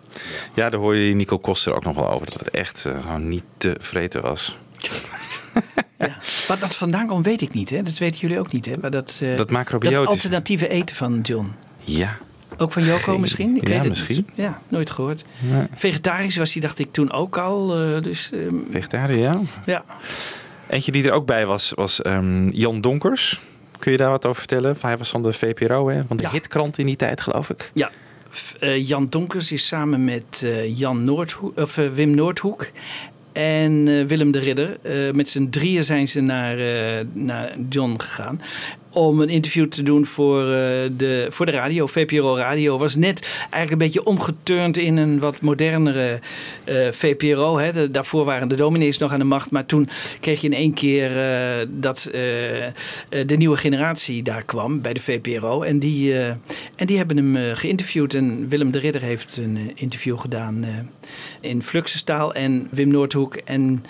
Ja, daar hoor je Nico Koster ook nog wel over. Dat het echt eh, gewoon niet te vreten was. (laughs) Wat dat vandaan komt, weet ik niet. Hè? Dat weten jullie ook niet. Hè? Maar dat, eh, Dat macrobiotisch. Dat alternatieve eten van John. Ja. Ook van Joko Geen- misschien? Ik ja, weet het misschien. Niet. Ja, nooit gehoord. Nee. Vegetarisch was hij, dacht ik, toen ook al. eh, dus, ehm, Vegetariër, ja. ja. Eentje die er ook bij was, was ehm, Jan Donkers. Kun je daar wat over vertellen? Hij was van de VPRO, hè? van de hitkrant in die tijd, geloof ik. Ja, Eh, Jan Donkers is samen met eh, Jan Noordhoek, of, eh, Wim Noordhoek en Willem de Ridder. met z'n drieën zijn ze naar, naar John gegaan. Om een interview te doen voor, eh, de, voor de radio. VPRO Radio was net eigenlijk een beetje omgeturnd in een wat modernere eh, VPRO. Hè. Daarvoor waren de dominees nog aan de macht. Maar toen kreeg je in één keer eh, dat de nieuwe generatie daar kwam bij de VPRO. En die, en die hebben hem geïnterviewd. En Willem de Ridder heeft een interview gedaan in Fluxustaal. En Wim Noordhoek en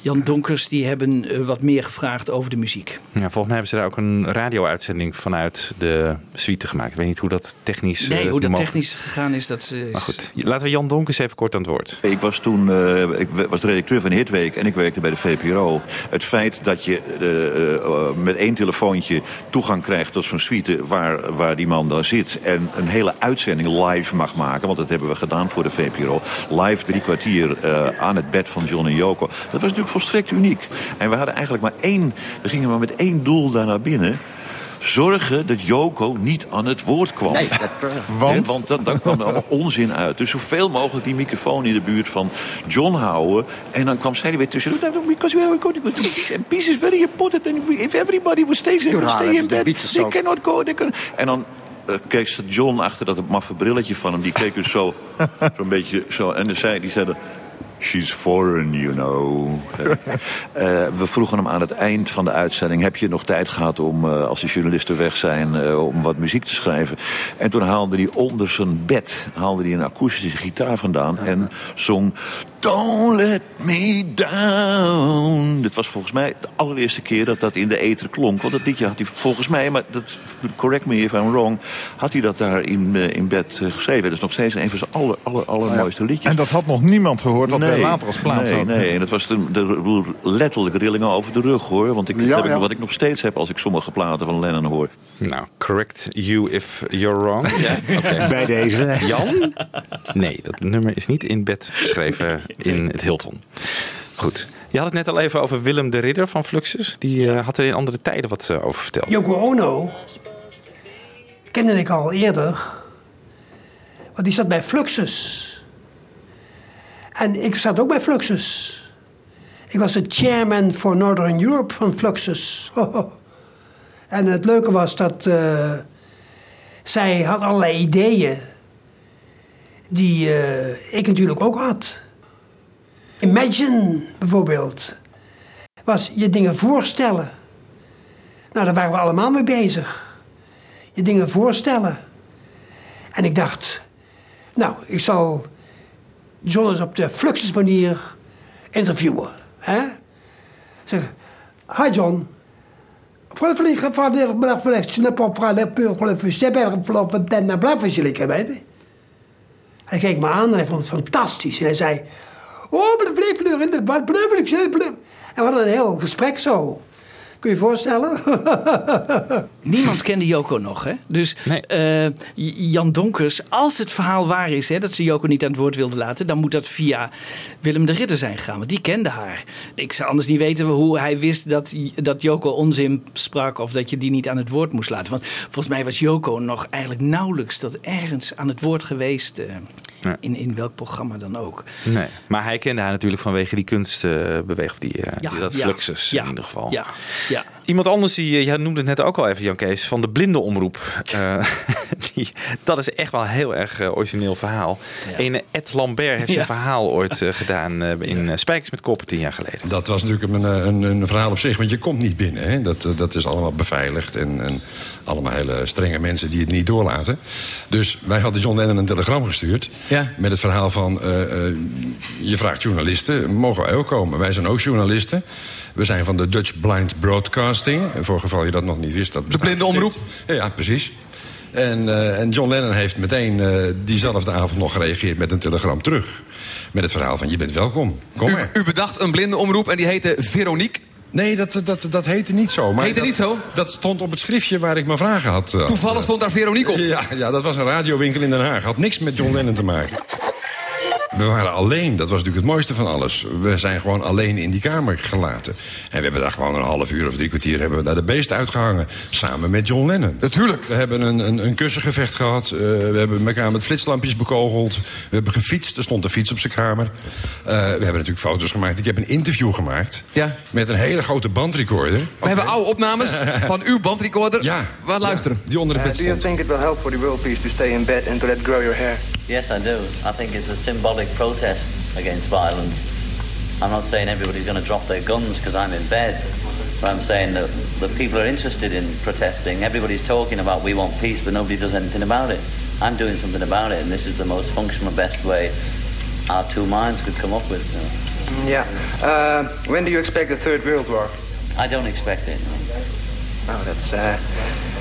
Jan Donkers die hebben wat meer gevraagd over de muziek. Ja, volgens mij hebben ze daar ook een radio-uitzending vanuit de suite gemaakt. Ik weet niet hoe dat technisch... Nee, eh, hoe dat technisch gegaan is, dat... eh, Maar goed, laten we Jan Donkers even kort aan het woord. Ik was toen eh, ik was de redacteur van Hitweek en ik werkte bij de VPRO. Het feit dat je met één telefoontje toegang krijgt tot zo'n suite waar, waar die man dan zit. En een hele uitzending live mag maken, want dat hebben we gedaan voor de VPRO. Live drie kwartier eh, aan het bed van John en Joko. Dat was natuurlijk volstrekt uniek. En we hadden eigenlijk maar één, we gingen maar met één doel daar naar binnen zorgen dat Joko niet aan het woord kwam. (laughs) want? Hè, want dan, dan kwam er allemaal onzin uit. Dus zoveel mogelijk die microfoon in de buurt van John houden. En dan kwam zij er weer tussen. Because we are going to peace, and peace is very important. And if everybody would stay, You would stay in bed, they cannot go. They can... En dan eh, keek ze John achter dat maffe brilletje van hem. Die keek dus zo, (laughs) zo'n beetje zo. En zei, die zei dan, She's foreign, you know. Eh, we vroegen hem aan het eind van de uitzending... heb je nog tijd gehad om, eh, als de journalisten weg zijn... om wat muziek te schrijven? En toen haalde hij onder zijn bed haalde hij een akoestische gitaar vandaan... en zong... Don't let me down. Dit was volgens mij de allereerste keer dat dat in de ether klonk. Want dat liedje had hij volgens mij, maar dat, correct me if I'm wrong... had hij dat daar in, eh, in bed eh, geschreven. Dat is nog steeds een van zijn aller, aller, allermooiste liedjes. En dat had nog niemand gehoord wat wij later als plaats nee, hadden. Nee, en het was de, de, letterlijk rillingen over de rug hoor. Want ik, dat Ja, heb ik, wat ik nog steeds heb als ik sommige platen van Lennon hoor. Nou, correct you if you're wrong. Ja, oké. Bij deze. Jan? Nee, dat nummer is niet in bed geschreven in het Hilton. Goed. Je had het net al even over Willem de Ridder van Fluxus. Die eh, had er in andere tijden wat eh, over verteld. Yoko Ono kende ik al eerder. Want die zat bij Fluxus. En ik zat ook bij Fluxus. Ik was de chairman voor Northern Europe van Fluxus. (laughs) en het leuke was dat eh, zij had allerlei ideeën die eh, ik natuurlijk ook had. Imagine bijvoorbeeld was je dingen voorstellen. Nou, daar waren we allemaal mee bezig. Je dingen voorstellen. En ik dacht, nou, ik zal John eens op de Fluxus manier interviewen. Hè? Zeg, hi John. Pourquoi il fallait faire des réflexions pour parler pour le fusil, pour le den blaf is jullie baby. Hij keek me aan en hij vond het fantastisch. En hij zei, oh, maar bleef er in de wat bleef ik En we hadden een heel gesprek zo. Kun je je voorstellen? (laughs) Niemand kende Joko nog, hè? Dus eh, Jan Donkers, als het verhaal waar is, hè, dat ze Joko niet aan het woord wilde laten, dan moet dat via Willem de Ridder zijn gegaan, want die kende haar. Ik zou anders niet weten hoe hij wist dat, dat Joko onzin sprak of dat je die niet aan het woord moest laten. Want volgens mij was Joko nog eigenlijk nauwelijks tot ergens aan het woord geweest, eh, Nee. in, in welk programma dan ook. Nee, maar hij kende haar natuurlijk vanwege die kunstbeweging, of die, eh, Ja, die- dat ja, Fluxus in ieder geval. Ja, ja. Iemand anders, die, eh, jij noemde het net ook al even, Jan Kees, van de blinde omroep. Eh, (laughs) die, dat is echt wel een heel erg eh, origineel verhaal. Ene Ed Lambert heeft Ja. zijn verhaal ooit gedaan in Spijkers met Koppen tien jaar geleden. Dat was natuurlijk een, een, een verhaal op zich, want je komt niet binnen. Hè? Dat, dat is allemaal beveiligd en, en allemaal hele strenge mensen die het niet doorlaten. Dus wij hadden John Lennon een telegram gestuurd Ja. met het verhaal van... eh, eh, je vraagt journalisten, mogen wij ook komen? Wij zijn ook journalisten. We zijn van de Dutch Blind Broadcasting. Voor geval je dat nog niet wist. Dat de blinde omroep? Ja, precies. En, eh, en John Lennon heeft meteen eh, diezelfde avond nog gereageerd met een telegram terug. Met het verhaal van je bent welkom. Kom maar. U bedacht een blinde omroep en die heette Veronique. Nee, dat, dat, dat heette niet zo. Maar Heette dat, niet zo? Dat stond op het schriftje waar ik mijn vragen had. eh, Toevallig stond daar Veronique op. Ja, ja, dat was een radiowinkel in Den Haag. Had niks met John Lennon te maken. We waren alleen, dat was natuurlijk het mooiste van alles. We zijn gewoon alleen in die kamer gelaten. En we hebben daar gewoon een half uur of drie kwartier... hebben we daar de beest uitgehangen, samen met John Lennon. Natuurlijk. We hebben een, een, een kussengevecht gehad. eh, we hebben elkaar met flitslampjes bekogeld. We hebben gefietst, er stond een fiets op zijn kamer. Eh, we hebben natuurlijk foto's gemaakt. Ik heb een interview gemaakt. Ja. Met een hele grote bandrecorder. We hebben oude opnames (laughs) van uw bandrecorder. Ja. We luisteren. Die onder de Uh, bed do you think it will help for the world peace to stay in bed and to let grow your hair? Yes, I do. I think it's a symbolic protest against violence. I'm not saying everybody's going to drop their guns because I'm in bed. But I'm saying that the people are interested in protesting. Everybody's talking about we want peace, but nobody does anything about it. I'm doing something about it, and this is the most functional, best way our two minds could come up with. you know. Yeah. Uh, when do you expect the Third World War? I don't expect it. no. Oh, that's. Uh...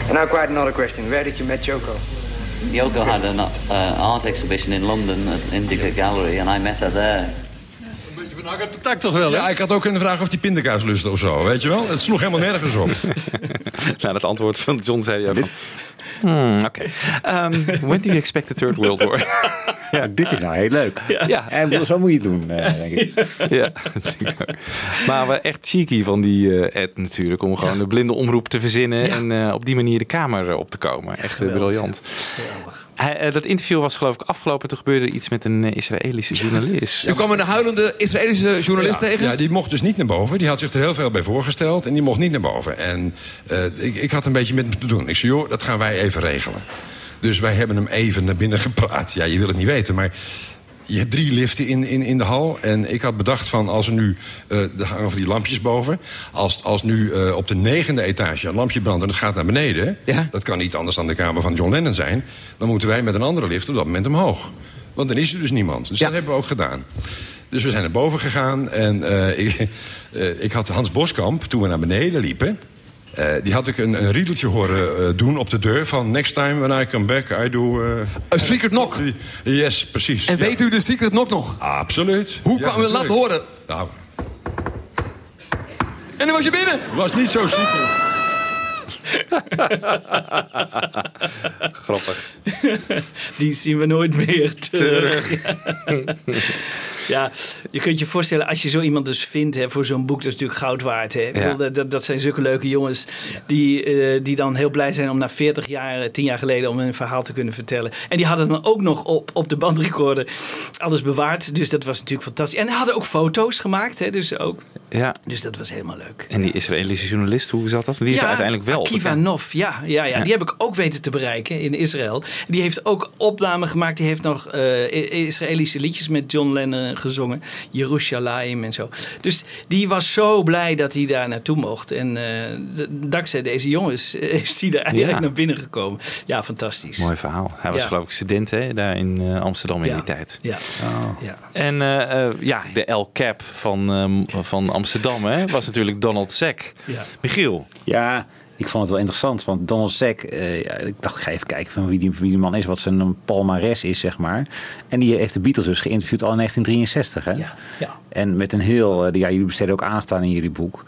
And now, quite another question. Where did you meet Yoko? Yoko had an uh, art exhibition in London at Indica Gallery, and I met her there. Dat tak toch wel, Ja, ik had ook kunnen vragen of die pindakaas lustte of zo, weet je wel? Het sloeg helemaal nergens op. (laughs) nou, dat antwoord van John zei je van... Hmm, Oké. Ehm, when do you expect the Third World War? (laughs) Ja, dit is nou heel leuk. Ja, en zo moet je het doen, eh, denk ik. (laughs) ja, ik. Maar we echt cheeky van die eh, Ed natuurlijk. Om gewoon de blinde omroep te verzinnen. En eh, op die manier de kamer op te komen. Echt Geweldig. Hij, eh, dat interview was geloof ik afgelopen. Toen gebeurde iets met een eh, Israëlische journalist. U kwam een huilende Israëlische journalist ja, tegen? Ja, die mocht dus niet naar boven. Die had zich er heel veel bij voorgesteld en die mocht niet naar boven. En eh, ik, ik had een beetje met hem te doen. Ik zei, joh, dat gaan wij even regelen. Dus wij hebben hem even naar binnen (laughs) gepraat. Ja, je wil het niet weten, maar... Je hebt drie liften in, in, in de hal. En ik had bedacht van als er nu... eh er hangen van die lampjes boven. Als, als nu eh, op de negende etage een lampje brandt en het gaat naar beneden... dat kan niet anders dan de kamer van John Lennon zijn... dan moeten wij met een andere lift op dat moment omhoog. Want dan is er dus niemand. Dus dat hebben we ook gedaan. Dus we zijn naar boven gegaan en eh, (laughs) ik, ik had Hans Boskamp, toen we naar beneden liepen... eh, die had ik een, een riedeltje horen eh, doen op de deur van... Next time when I come back, I do... eh, Een secret knock? Yes, precies. En ja. weet u de secret knock nog? Absoluut. Hoe Ja, kwam u dat horen? Nou, En dan was je binnen. was niet zo secret. (laughs) Grappig. Die zien we nooit meer terug. (laughs) ja, je kunt je voorstellen, als je zo iemand dus vindt hè, voor zo'n boek, dat is natuurlijk goud waard. Hè. Ja. bedoel, dat- dat, zijn zulke leuke jongens die, eh, die dan heel blij zijn om na 40 jaar, eh, 10 jaar geleden, om een verhaal te kunnen vertellen. En die hadden dan ook nog op, op de bandrecorder alles bewaard. Dus dat was natuurlijk fantastisch. En die hadden ook foto's gemaakt, hè, dus, ook, Ja. dus dat was helemaal leuk. En die Israëlische journalist, hoe zat dat? Die is uiteindelijk wel. Bekend. Nov, ja, ja, ja, Ja. die heb ik ook weten te bereiken in Israël. Die heeft ook opnamen gemaakt. Die heeft nog eh, Israëlische liedjes met John Lennon gezongen. Jerusalem en zo. Dus die was zo blij dat hij daar naartoe mocht. En eh, d- dankzij deze jongens (laughs) is hij daar eigenlijk Ja. naar binnen gekomen. Ja, fantastisch. Mooi verhaal. Hij was Ja. geloof ik student hè, daar in eh, Amsterdam in Ja. die tijd. Ja. ja. En ja, de El Cap van, van Amsterdam hè, was natuurlijk Donald. Ja. Michiel. Ja, ik vond het wel interessant. Want Donald Sack, eh, ja, ik dacht, ik ga even kijken van wie die, wie die man is. Wat zijn palmares is, zeg maar. En die heeft de Beatles dus geïnterviewd al in 1963. Hè? ja. En met een heel, eh, ja, jullie besteden ook aandacht aan in jullie boek.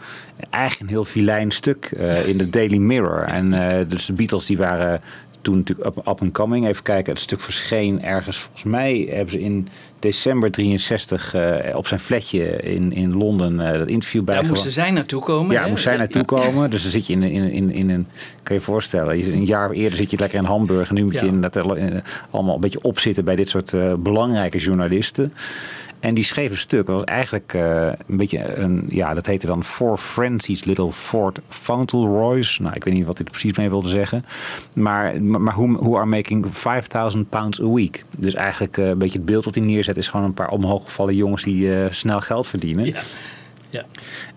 Eigenlijk een heel filijn stuk eh, in de (laughs) Daily Mirror. En dus de Beatles die waren toen natuurlijk up, up and coming. Even kijken, het stuk verscheen ergens. Volgens mij hebben ze in december 63 eh, op zijn flatje in, in Londen eh, dat interview bij. Daar moesten zij naartoe komen. Ja, moest zij naartoe komen. Dus dan zit je in, in, in, in een. Kan je je voorstellen, je- een jaar eerder zit je lekker in Hamburg. En nu moet je Ja. inderdaad eh, allemaal een beetje opzitten bij dit soort belangrijke journalisten. En die schreef een stuk. Dat was eigenlijk eh, een beetje een. Ja, dat heette dan For Francis Little Fort Fauntleroy's. Nou, ik weet niet wat hij er precies mee wilde zeggen. Maar, maar maar who, who are making 5000 pounds a week. Dus eigenlijk eh, een beetje het beeld dat hij neerzet is gewoon een paar omhooggevallen jongens die eh, snel geld verdienen. Ja.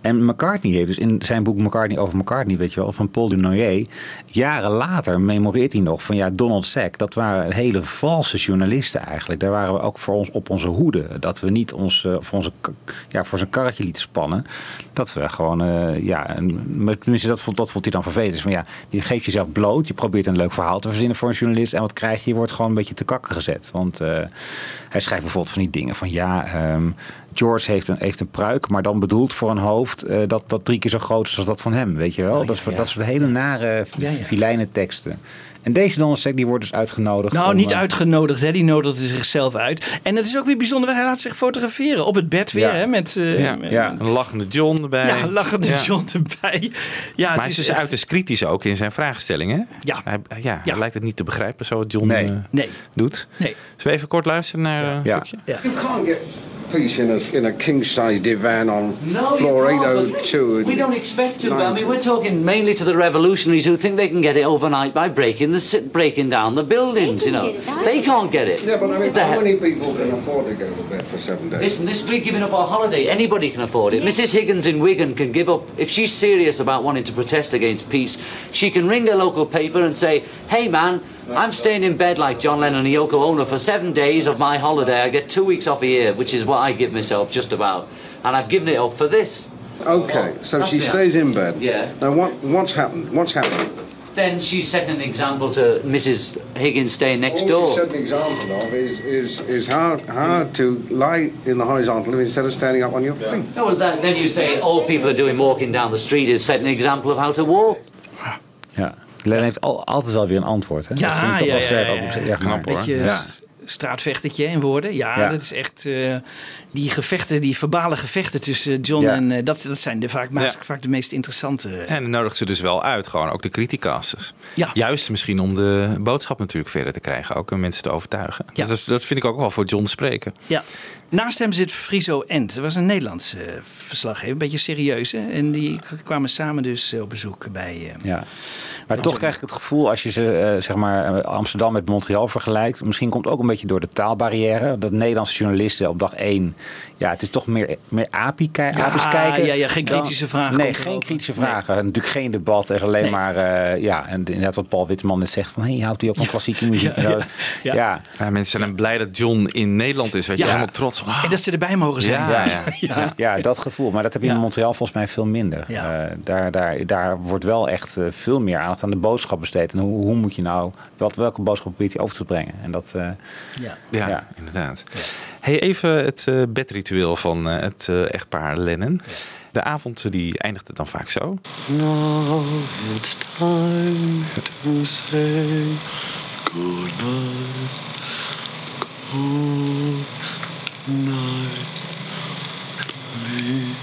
En McCartney heeft dus in zijn boek McCartney over McCartney, weet je wel, van Paul Dunoyer, jaren later memoreert hij nog van ja, Donald Sack, dat waren hele valse journalisten eigenlijk. Daar waren we ook voor ons op onze hoede. Dat we niet ons, eh, voor, onze, ja, voor zijn karretje lieten spannen. Dat we gewoon, eh, ja, en, tenminste, dat, vond- dat vond hij dan vervelend. Dus van ja, je geeft jezelf bloot, je probeert een leuk verhaal te verzinnen voor een journalist. En wat krijg je? Je wordt gewoon een beetje te kakken gezet. Want eh, hij schrijft bijvoorbeeld van die dingen van ja, ehm, George heeft een, heeft een pruik, maar dan bedoeld voor een hoofd eh, dat, dat drie keer zo groot is als dat van hem. Weet je wel? dat, is, dat soort hele nare, Ja, ja. filijne teksten. En deze Donald Sack die wordt dus uitgenodigd. Nou, om, niet eh, uitgenodigd, hè? die nodigde zichzelf uit. En het is ook weer bijzonder, hij laat zich fotograferen op het bed weer. Ja. Hè? Met, eh, ja, met- ja. Een lachende John erbij. Ja, een lachende Ja. John erbij. Ja, maar het hij is is dus echt- uiterst kritisch ook in zijn vraagstellingen. Ja. Hij, ja, hij lijkt het niet te begrijpen zo wat John Nee. Nee. doet. Nee. Zullen we even kort luisteren naar een Ja. stukje? You can't get peace in a, in a king-size divan on No, floor you can't, but 802. We don't expect to. but I mean, we're talking mainly to the revolutionaries who think they can get it overnight by breaking the breaking down the buildings. You know, they can't get it. Yeah, but I mean, The how he- many people can afford to go to bed for seven days? Listen, this we're giving up our holiday. Anybody can afford it. Mrs. Higgins in Wigan can give up if she's serious about wanting to protest against peace. She can ring a local paper and say, "Hey, man, I'm staying in bed like John Lennon and Yoko Ono for seven days of my holiday. I get two weeks off a year, which is what I give myself just about, and I've given it up for this." Okay, so That's she it. stays in bed. Yeah. Now, what what's happened? What's happened? Then she's set an example to Mrs. Higgins staying next All door. she set an example of is is is how how to lie in the horizontal instead of standing up on your feet. No, well, that, then you say all people are doing walking down the street is set an example of how to walk. Ja. Lennon heeft al, altijd wel weer een antwoord. Hè? Ja, dat vind ik toch ja, wel ja, sterk. ja, ook. ja. Ja, knap hoor. Beetje Ja. s- straatvechtertje in woorden. Ja, Ja. dat is echt... eh, die gevechten, die verbale gevechten tussen John Ja. en... eh, dat, dat zijn de vaak, Ja. vaak de meest interessante... En dan nodigt ze dus wel uit, gewoon ook de criticasters. Ja. Juist misschien om de boodschap natuurlijk verder te krijgen, ook en mensen te overtuigen. Ja. Dat, is, dat vind ik ook wel voor John spreken. Ja. Naast hem zit Friso End. Dat was een Nederlandse eh, verslaggever, een beetje serieus. Hè? En die kwamen samen dus eh, op bezoek bij... eh, Ja. Maar toch krijg ik het gevoel, als je ze, eh, zeg maar, eh, Amsterdam met Montreal vergelijkt. Misschien komt het ook een beetje door de taalbarrière. Dat Nederlandse journalisten op dag één. Ja, het is toch meer, meer apie, ki- Ja, apisch kijken. ja, ja, geen dan- kritische vragen Nee, geen kritische vragen. Natuurlijk geen debat. Er alleen Nee. maar, eh, ja, en inderdaad wat Paul Witteman net zegt. Van, hey, houdt u ook van klassieke muziek? ja. Ja. Ja. mensen zijn dan blij dat John in Nederland is. Weet je, Ja. helemaal trots. van, ah, En dat ze erbij mogen zijn. Ja, ja. (laughs) Ja, ja, dat gevoel. Maar dat heb je in Montreal volgens mij veel minder. Ja. Eh, daar, daar, daar wordt wel echt eh, veel meer aandacht aan de boodschap besteed. En hoe, hoe moet je nou, wat, welke boodschap probeert je over te brengen? En dat, eh, Ja. Ja, Ja. inderdaad. Hey, even het eh, bedritueel van eh, het eh, echtpaar Lennon. De avond die eindigde dan vaak zo. Now it's time to say goodnight. Good night. Sleep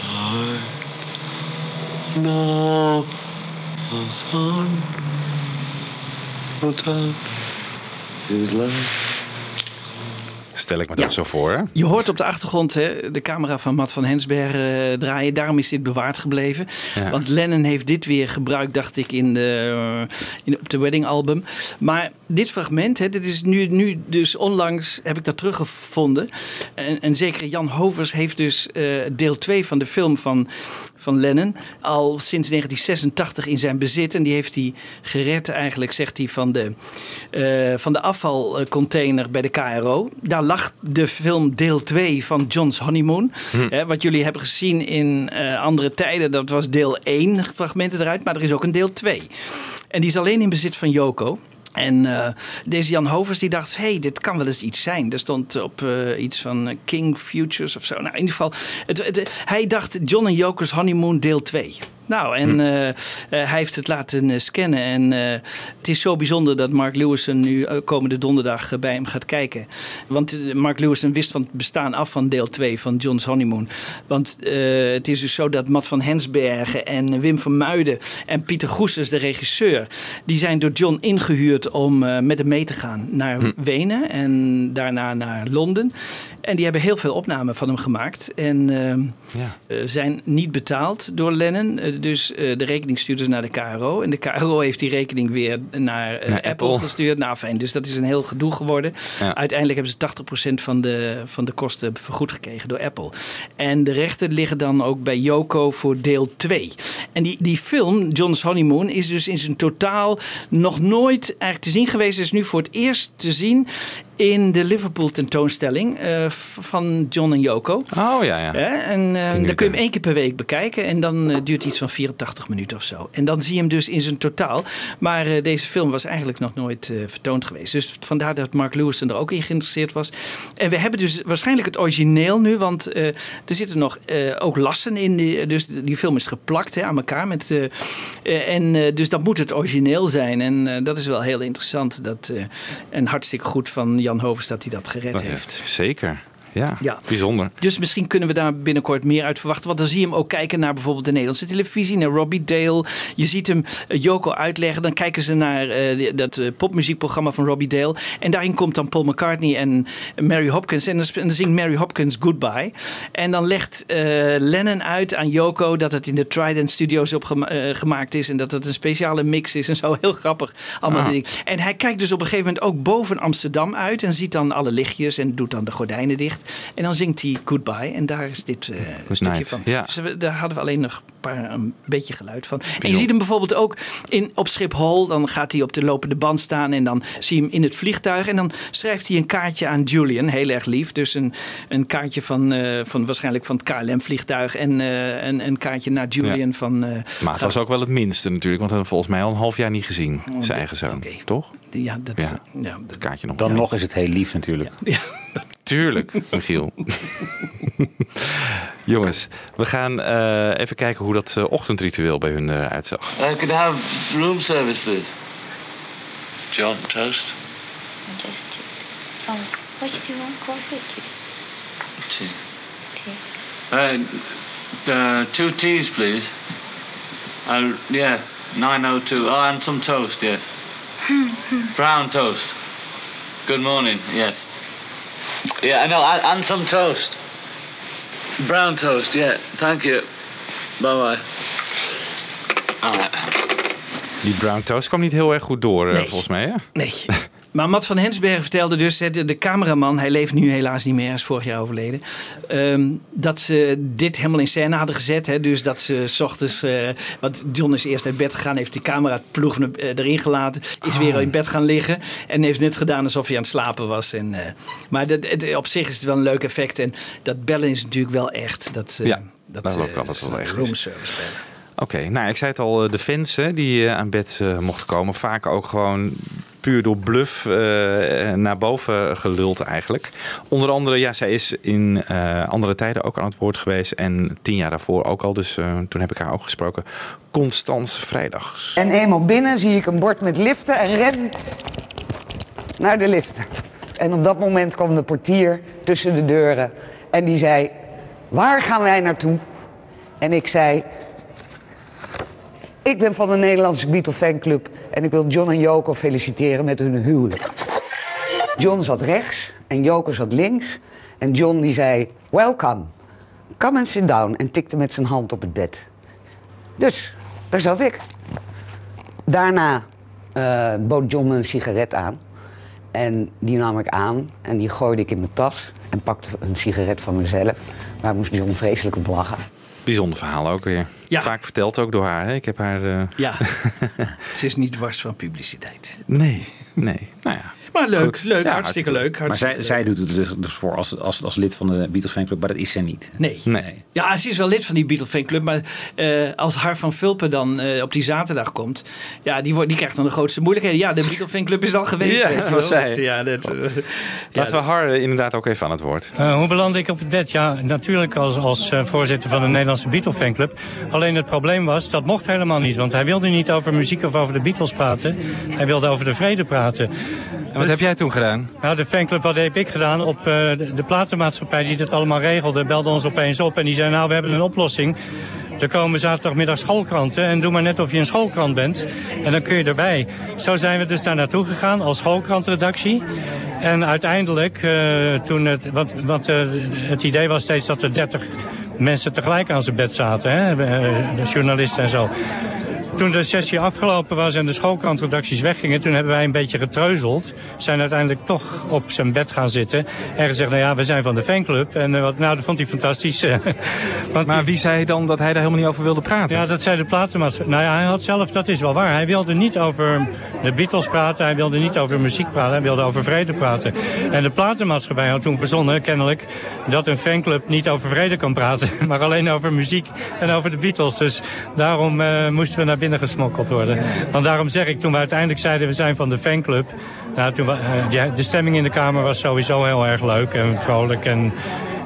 tight. Now the sun will turn his light. Stel ik me dat zo voor. Hè? Je hoort op de achtergrond hè, de camera van Matt van Hensbergen eh, draaien. Daarom is dit bewaard gebleven. Ja. Want Lennon heeft dit weer gebruikt, dacht ik, in de, eh, in, op de wedding album. Maar dit fragment, hè, dit is nu, nu dus onlangs, heb ik dat teruggevonden. En, en zeker Jan Hovers heeft dus eh, deel 2 van de film van, van Lennon al sinds 1986 in zijn bezit. En die heeft hij gered eigenlijk, zegt hij, van de, eh, van de afvalcontainer bij de KRO. Daar lag de film deel 2 van John's Honeymoon. Hm. Hè, wat jullie hebben gezien in eh, andere tijden, dat was deel 1, fragmenten eruit. Maar er is ook een deel 2. En die is alleen in bezit van Yoko. En eh, deze Jan Hovers die dacht, hey, dit kan wel eens iets zijn. Er stond op eh, iets van eh, King Futures of zo. Nou, in ieder geval, hij dacht John en Yoko's Honeymoon deel 2. Nou, en eh, eh, hij heeft het laten eh, scannen. En het is zo bijzonder dat Mark Lewison nu komende donderdag bij hem gaat kijken. Want Mark Lewison wist van het bestaan af van deel 2 van John's Honeymoon. Want het is dus zo dat Matt van Hensbergen en Wim van Muiden en Pieter Goesters, de regisseur, die zijn door John ingehuurd om met hem mee te gaan naar Hm. Wenen en daarna naar Londen. En die hebben heel veel opnamen van hem gemaakt. En ehm, Ja. zijn niet betaald door Lennon. Dus eh, de rekening stuurden ze naar de KRO. En de KRO heeft die rekening weer naar, eh, Naar Apple. Apple. gestuurd. Nou, fijn. Dus dat is een heel gedoe geworden. Ja. Uiteindelijk hebben ze 80% van de, van de kosten vergoed gekregen door Apple. En de rechten liggen dan ook bij Yoko voor deel 2. En die, die film, John's Honeymoon, is dus in zijn totaal nog nooit eigenlijk te zien geweest. Is nu voor het eerst te zien in de Liverpool tentoonstelling eh, van John en Yoko. Oh ja, ja. En eh, dan kun je hem één keer per week bekijken. En dan eh, duurt het iets van 84 minuten of zo. En dan zie je hem dus in zijn totaal. Maar eh, deze film was eigenlijk nog nooit vertoond geweest. Dus vandaar dat Mark Lewison er ook in geïnteresseerd was. En we hebben dus waarschijnlijk het origineel nu. Want er zitten nog ook lassen in. Die, dus die film is geplakt hè, aan elkaar. Met, en, dus dat moet het origineel zijn. En dat is wel heel interessant. Dat, en hartstikke goed van Jan Hovers dat hij dat gered Dat heeft. Zeker. Ja, Ja. bijzonder. Dus misschien kunnen we daar binnenkort meer uit verwachten. Want dan zie je hem ook kijken naar bijvoorbeeld de Nederlandse televisie, naar Robbie Dale. Je ziet hem eh, Joko uitleggen. Dan kijken ze naar eh, dat eh, popmuziekprogramma van Robbie Dale. En daarin komt dan Paul McCartney en Mary Hopkins. En dan, sp- en dan zingt Mary Hopkins Goodbye. En dan legt eh, Lennon uit aan Joko dat het in de Trident Studios opgemaakt is. En dat het een speciale mix is en zo. (laughs) Heel grappig. Allemaal Ah. En hij kijkt dus op een gegeven moment ook boven Amsterdam uit. En ziet dan alle lichtjes en doet dan de gordijnen dicht. En dan zingt hij Goodbye. En daar is dit Good stukje night, van. ja. Dus we- daar hadden we alleen nog paar, een beetje geluid van. En je ziet hem bijvoorbeeld ook in, op Schiphol. Dan gaat hij op de lopende band staan. En dan zie je hem in het vliegtuig. En dan schrijft hij een kaartje aan Julian. Heel erg lief. Dus een, een kaartje van, eh, van waarschijnlijk van het KLM-vliegtuig. En eh, een, een kaartje naar Julian Ja. van... eh, Maar het was ook wel het minste natuurlijk, want hij had volgens mij al een half jaar niet gezien. Oh, Zijn eigen zoon, toch? Ja, dat, Ja. ja, Het kaartje nog. Dan nog is het heel lief natuurlijk. Tuurlijk, Michiel. (laughs) Jongens, we gaan eh, even kijken hoe dat eh, ochtendritueel bij hun eruit zag. Uh, could I have room service, please? John, toast? Just, um, what do you want coffee? Tea. Tea. Uh, uh, two teas, please. Uh, yeah, 902. Oh, and some toast, yes. (laughs) Brown toast. Good morning, yes. Yeah, I know, and some toast. Brown toast, yeah. Thank you. Bye bye. Alright. Die brown toast kwam niet heel erg goed door, eh, Nee. volgens mij. Hè? Nee. (laughs) Maar Matt van Hensbergen vertelde dus, de, cameraman, hij leeft nu helaas niet meer, hij is vorig jaar overleden. ehm, dat ze dit helemaal in scène hadden gezet. Hè, dus dat ze s ochtends, eh, want John is eerst uit bed gegaan, heeft die camera ploeg eh, erin gelaten, is weer Oh. in bed gaan liggen. En heeft net gedaan alsof hij aan het slapen was. En, eh, maar dat, het, op zich is het wel een leuk effect. En dat bellen is natuurlijk wel echt. Dat, Ja, dat, dat is ook eh, altijd wel echt roomservice bellen. Oké, nou ik zei het al, de fans hè, die aan bed mochten komen, vaak ook gewoon puur door bluff eh, naar boven geluld eigenlijk. Onder andere, ja, zij is in eh, andere tijden ook aan het woord geweest en tien jaar daarvoor ook al, dus eh, toen heb ik haar ook gesproken. Constans Vrijdags. En eenmaal binnen zie ik een bord met liften en ren naar de liften. En op dat moment kwam de portier tussen de deuren en die zei: Waar gaan wij naartoe? En ik zei: Ik ben van de Nederlandse Beatle fanclub en ik wil John en Joko feliciteren met hun huwelijk. John zat rechts en Joko zat links. En John die zei: Welcome, come and sit down. En tikte met zijn hand op het bed. Dus, daar zat ik. Daarna eh, bood John me een sigaret aan. En die nam ik aan en die gooide ik in mijn tas. En pakte een sigaret van mezelf. Daar moest John vreselijk op lachen. Bijzonder verhaal ook weer. Vaak verteld ook door haar. Hè? Ik heb haar. eh, Ja, (laughs) ze is niet dwars van publiciteit. Nee, nee. Nou ja. Maar leuk, Goed. leuk, Ja, hartstikke leuk. Maar zij, zij doet het dus, dus voor als, als, als lid van de Beatles fanclub, maar dat is zij niet. Nee. nee. Ja, ze is wel lid van die Beatle fanclub. Maar eh, als Har van Vulpen dan eh, op die zaterdag komt... Ja, die, wordt, die krijgt dan de grootste moeilijkheden. Ja, de (laughs) Beatle fanclub is al geweest. Ja, weet je dat wel. was zij. Dus, ja, dat, eh, Laten we Har inderdaad ook even aan het woord. Eh, hoe belandde ik op het bed? Ja, natuurlijk als, als voorzitter van de Nederlandse Beatle fanclub. Alleen het probleem was, dat mocht helemaal niet. Want hij wilde niet over muziek of over de Beatles praten. Hij wilde over de vrede praten. En wat heb jij toen gedaan? Nou, de fanclub, wat heb ik gedaan? Op eh, de, platenmaatschappij die dit allemaal regelde, belde ons opeens op. En die zei, nou, we hebben een oplossing. Er komen zaterdagmiddag schoolkranten en doe maar net of je een schoolkrant bent. En dan kun je erbij. Zo zijn we dus daar naartoe gegaan als schoolkrantredactie. En uiteindelijk, eh, toen het, want, want eh, het idee was steeds dat er 30 mensen tegelijk aan zijn bed zaten, hè? journalisten en zo. Toen de sessie afgelopen was en de schoolkrantredacties weggingen, toen hebben wij een beetje getreuzeld. Zijn uiteindelijk toch op zijn bed gaan zitten en gezegd, nou ja, we zijn van de fanclub. En eh, wat, nou, dat vond hij fantastisch. (laughs) Want Maar wie zei dan dat hij daar helemaal niet over wilde praten? ja, dat zei de platenmaatschappij. Nou ja, hij had zelf, dat is wel waar. Hij wilde niet over de Beatles praten, hij wilde niet over muziek praten, hij wilde over vrede praten. En de platenmaatschappij had toen verzonnen, kennelijk, dat een fanclub niet over vrede kan praten, (laughs) maar alleen over muziek en over de Beatles. Dus daarom eh, moesten we naar binnen gesmokkeld worden. Want daarom zeg ik, toen we uiteindelijk zeiden we zijn van de fanclub, nou, toen, eh, de stemming in de Kamer was sowieso heel erg leuk en vrolijk en...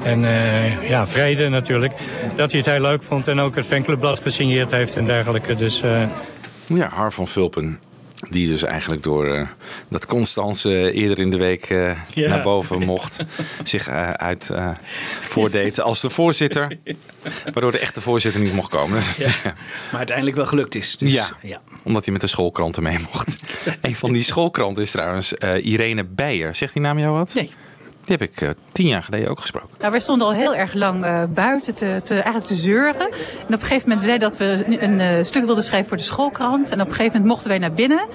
En eh, ja, vrede natuurlijk. Dat hij het heel leuk vond en ook het fanclubblad gesigneerd heeft en dergelijke. Dus eh, Ja, Har van Vulpen. Die dus eigenlijk door eh, dat Constance eh, eerder in de week eh, Ja. naar boven mocht. zich uit voordeed als de voorzitter. Waardoor de echte voorzitter niet mocht komen. Ja. (laughs) Maar uiteindelijk wel gelukt is. Dus, ja, ja. omdat hij met de schoolkranten mee mocht. (laughs) een van die schoolkranten is trouwens Irene Beijer. Zegt die naam jou wat? Nee. Die heb ik eh, tien jaar geleden ook gesproken. Nou, wij stonden al heel erg lang eh, buiten te, te, eigenlijk te zeuren. En op een gegeven moment zeiden dat we een, eh, stuk wilden schrijven voor de schoolkrant. En op een gegeven moment mochten wij naar binnen.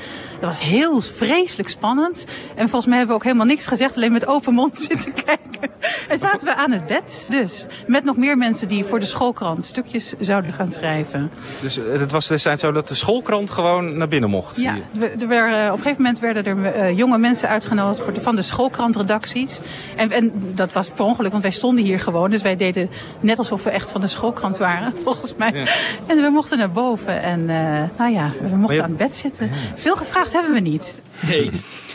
Dat was heel vreselijk spannend. En volgens mij hebben we ook helemaal niks gezegd, alleen met open mond (laughs) zitten kijken. En zaten we aan het bed, dus. Met nog meer mensen die voor de schoolkrant stukjes zouden gaan schrijven. Dus het was destijds zo dat de schoolkrant gewoon naar binnen mocht. Ja, we- er werden, op een gegeven moment werden er jonge mensen uitgenodigd voor de, van de schoolkrantredacties. En, en dat was per ongeluk, want wij stonden hier gewoon. Dus wij deden net alsof we echt van de schoolkrant waren, (laughs) volgens mij. En we mochten naar boven en eh, nou ja, we mochten je- aan het bed zitten. Veel gevraagd hebben we niet. Nee,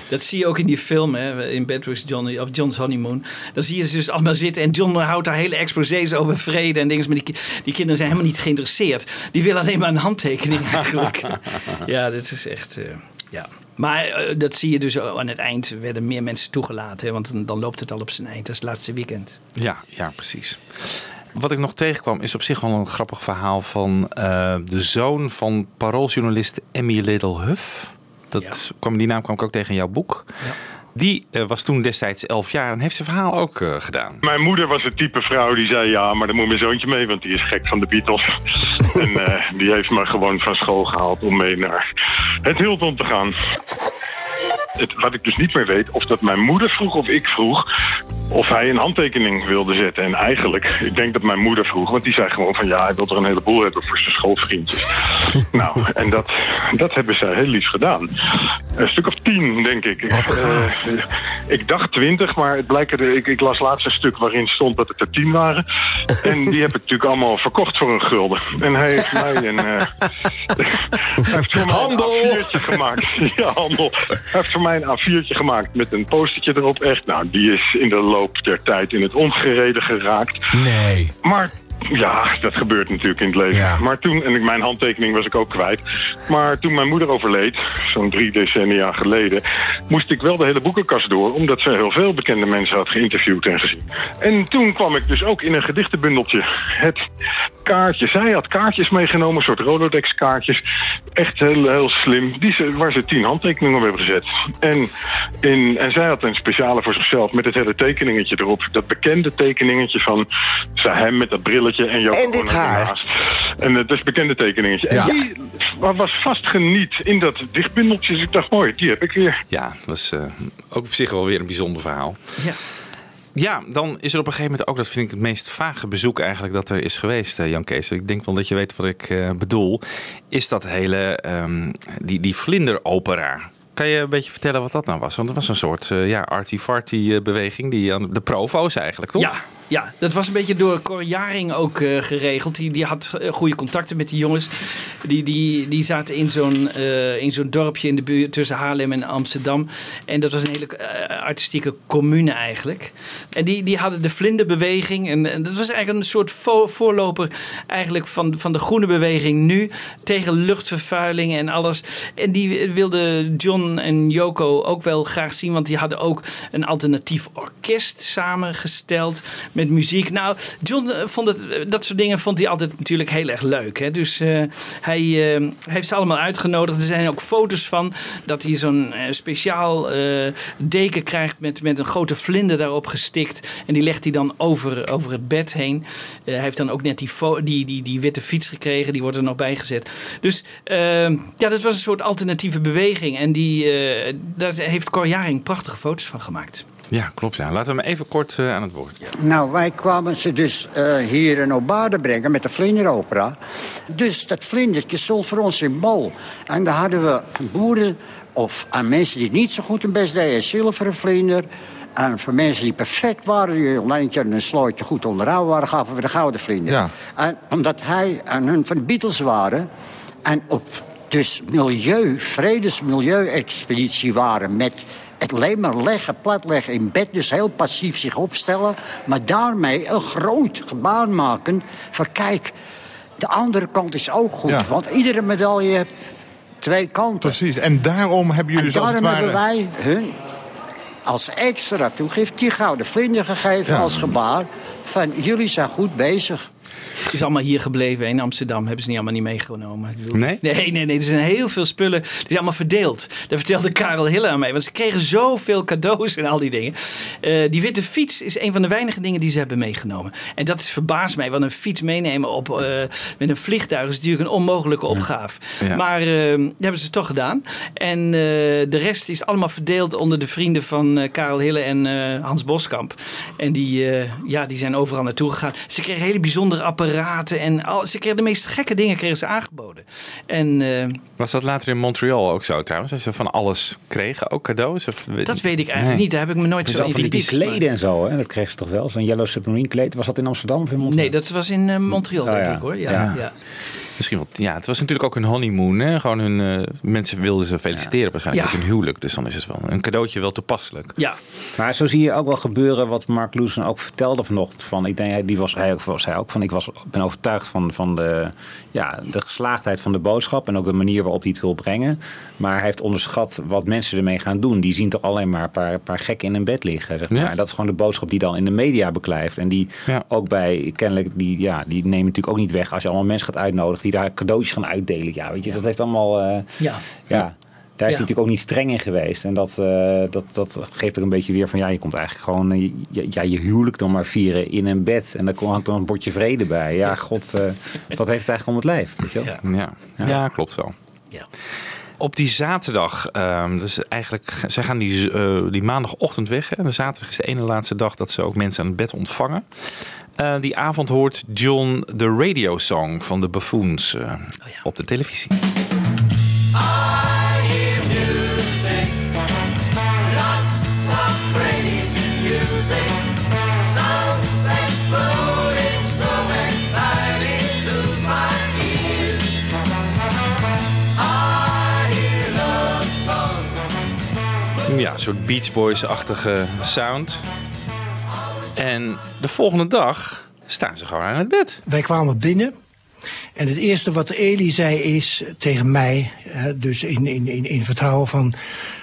dat zie je ook in die film, hè, in Bed with Johnny, of John's Honeymoon. Dan zie je ze dus allemaal zitten en John houdt daar hele exposés over vrede en dingen. Maar die, die kinderen zijn helemaal niet geïnteresseerd. Die willen alleen maar een handtekening eigenlijk. (laughs) ja, dit is echt... eh, ja. Maar eh, dat zie je dus aan het eind werden meer mensen toegelaten. Hè, want dan, dan loopt het al op zijn eind. Dat is het laatste weekend. Ja, ja, precies. Wat ik nog tegenkwam is op zich wel een grappig verhaal van eh, de zoon van parooljournalist Emmy Little Huff. Dat kwam, die naam kwam ik ook tegen in jouw boek. Die eh, was toen destijds elf jaar en heeft zijn verhaal ook eh, gedaan. Mijn moeder was het type vrouw die zei... ja, maar dan moet mijn zoontje mee, want die is gek van de Beatles. (laughs) en eh, die heeft me gewoon van school gehaald om mee naar het Hilton te gaan. Het, wat ik dus niet meer weet, of dat mijn moeder vroeg of ik vroeg... of hij een handtekening wilde zetten. En eigenlijk, ik denk dat mijn moeder vroeg... want die zei gewoon van ja, hij wil er een heleboel hebben voor zijn schoolvriendjes. (laughs) nou, en dat, dat hebben ze heel lief gedaan. Een stuk of tien, denk ik. Eh, ik dacht twintig, maar het blijkt er, ik, ik las laatst een stuk waarin stond dat het er tien waren. En die heb ik natuurlijk allemaal verkocht voor een gulden. En hij heeft mij een... (laughs) hij heeft voor mij een A4'tje gemaakt. (laughs) Ja, handel. Hij heeft voor mij een A4'tje gemaakt met een postertje erop. Echt, nou, die is in de loop der tijd in het ongereden geraakt. Nee. Maar ja, dat gebeurt natuurlijk in het leven. Maar toen, en mijn handtekening was ik ook kwijt. Maar toen mijn moeder overleed, zo'n drie decennia geleden, moest ik wel de hele boekenkast door, omdat ze heel veel bekende mensen had geïnterviewd en gezien. En toen kwam ik dus ook in een gedichtenbundeltje. Het kaartje. Zij had kaartjes meegenomen, een soort Rolodex kaartjes. Echt heel, heel slim. Die ze, waar ze tien handtekeningen op hebben gezet. En, in, en zij had een speciale voor zichzelf met het hele tekeningetje erop. Dat bekende tekeningetje van hem met dat brilletje en Joko En dit Ono haar. ernaast. En het is het bekende tekeningetje. Ja. En die wa- was vastgeniet in dat dichtbundeltje. Dus ik dacht, mooi, die heb ik weer. Ja, dat was eh, ook op zich wel weer een bijzonder verhaal. Ja. Ja, dan is er op een gegeven moment ook, dat vind ik het meest vage bezoek eigenlijk dat er is geweest, eh, Jan Kees. Ik denk wel dat je weet wat ik eh, bedoel. Is dat hele, ehm, die, die vlinderopera. Kan je een beetje vertellen wat dat nou was? Want het was een soort eh, ja, arty-farty beweging. Die, de provo's eigenlijk, toch? Ja, ja, dat was een beetje door Cor Jaring ook eh, geregeld. Die, die had eh, goede contacten met die jongens. Die, die, die zaten in zo'n eh, in zo'n dorpje in de buurt tussen Haarlem en Amsterdam. En dat was een hele artistieke commune eigenlijk. En die, die hadden de vlinderbeweging. En, en dat was eigenlijk een soort vo- voorloper eigenlijk van, van de groene beweging nu. Tegen luchtvervuiling en alles. En die wilde John en Yoko ook wel graag zien. Want die hadden ook een alternatief orkest samengesteld met muziek. Nou, John eh, vond het, eh, dat soort dingen vond hij altijd natuurlijk heel erg leuk. Hè? Dus eh, hij heeft ze allemaal uitgenodigd. Er zijn ook foto's van dat hij zo'n speciaal deken krijgt met, met een grote vlinder daarop gestikt. En die legt hij dan over, over het bed heen. Hij heeft dan ook net die, die, die, die witte fiets gekregen. Die wordt er nog bijgezet. Dus eh, ja, dat was een soort alternatieve beweging. En die, daar heeft Cor Jaring prachtige foto's van gemaakt. Ja, klopt. Ja. Laten we hem even kort eh, aan het woord. Nou, wij kwamen ze dus eh, hier in Obade brengen met de vlinderopera. Dus dat vlindertje stond voor ons symbool. En daar hadden we boeren of aan mensen die niet zo goed hun best deden... een zilveren vlinder. En voor mensen die perfect waren, die een lijntje en een slootje goed onderhouden waren... gaven we de gouden vlinder. Ja. En omdat hij en hun van de Beatles waren... en op dus milieu, vredes-milieu-expeditie waren... met het alleen maar leggen, platleggen in bed, dus heel passief zich opstellen... maar daarmee een groot gebaar maken van kijk, de andere kant is ook goed. Ja. Want iedere medaille heeft twee kanten. Precies. En daarom hebben jullie En daarom hebben wij hun als extra toegift die gouden vlinder gegeven Ja. als gebaar... van jullie zijn goed bezig. Het is allemaal hier gebleven in Amsterdam. Hebben ze niet allemaal niet meegenomen. Nee? Nee, nee, nee. Er zijn heel veel spullen. Die zijn allemaal verdeeld. Daar vertelde Karel Hille aan mij. Want ze kregen zoveel cadeaus en al die dingen. Eh, die witte fiets is een van de weinige dingen die ze hebben meegenomen. En dat is verbaast mij. Want een fiets meenemen op, eh, met een vliegtuig is natuurlijk een onmogelijke opgave. Ja. Maar eh, dat hebben ze toch gedaan. En de rest is allemaal verdeeld onder de vrienden van Karel Hille en Hans Boskamp. En die, ja, die zijn overal naartoe gegaan. Ze kregen hele bijzondere apparaten. En al, ze kregen de meest gekke dingen kregen ze aangeboden. En eh, Was dat later in Montreal ook zo trouwens? Dat ze van alles kregen, ook cadeaus? Of, dat weet ik eigenlijk Nee. niet. Daar heb ik me nooit zo in die kleden en zo, hè? dat kreeg ze toch wel? Zo'n Yellow Submarine kleed. Was dat in Amsterdam of in Montreal? Nee, dat was in eh, Montreal, Oh, denk ja. ik hoor. Ja, Ja. ja. Misschien wel. Ja, het was natuurlijk ook een honeymoon. Hè? Gewoon hun, eh, mensen wilden ze feliciteren waarschijnlijk Ja. met hun huwelijk. Dus dan is het wel een cadeautje wel toepasselijk. Ja. Maar zo zie je ook wel gebeuren wat Mark Lewison ook vertelde vanochtend. Van, ik denk, hij- die was hij ook, was hij ook van. Ik was, ben overtuigd van, van de, ja, de geslaagdheid van de boodschap. En ook de manier waarop hij het wil brengen. Maar hij heeft onderschat wat mensen ermee gaan doen. Die zien toch alleen maar een paar, paar gekken in een bed liggen. Zeg maar. Ja. Dat is gewoon de boodschap die dan in de media beklijft. En die ook bij, kennelijk, die, ja, die nemen natuurlijk ook niet weg. Als je allemaal mensen gaat uitnodigen die daar cadeautjes gaan uitdelen. Ja, weet je, dat heeft allemaal. eh, Ja. ja. Daar is Ja. hij natuurlijk ook niet streng in geweest. En dat, eh, dat, dat geeft er een beetje weer van... ja, je komt eigenlijk gewoon eh, je, ja, je huwelijk dan maar vieren in een bed. En daar hangt dan een bordje vrede bij. Ja, god, eh, wat heeft het eigenlijk om het lijf? Weet je wel? Ja, ja. klopt wel. Ja. Op die zaterdag, ehm, dus eigenlijk, zij gaan die, eh, die maandagochtend weg. Hè? En de zaterdag is de ene laatste dag dat ze ook mensen aan het bed ontvangen. Eh, die avond hoort John de radio song van de Buffoons eh, op de televisie. Ja, een soort Beach Boys-achtige sound. En de volgende dag staan ze gewoon aan het bed. Wij kwamen binnen. En het eerste wat Eli zei is tegen mij, dus in, in, in, in vertrouwen van...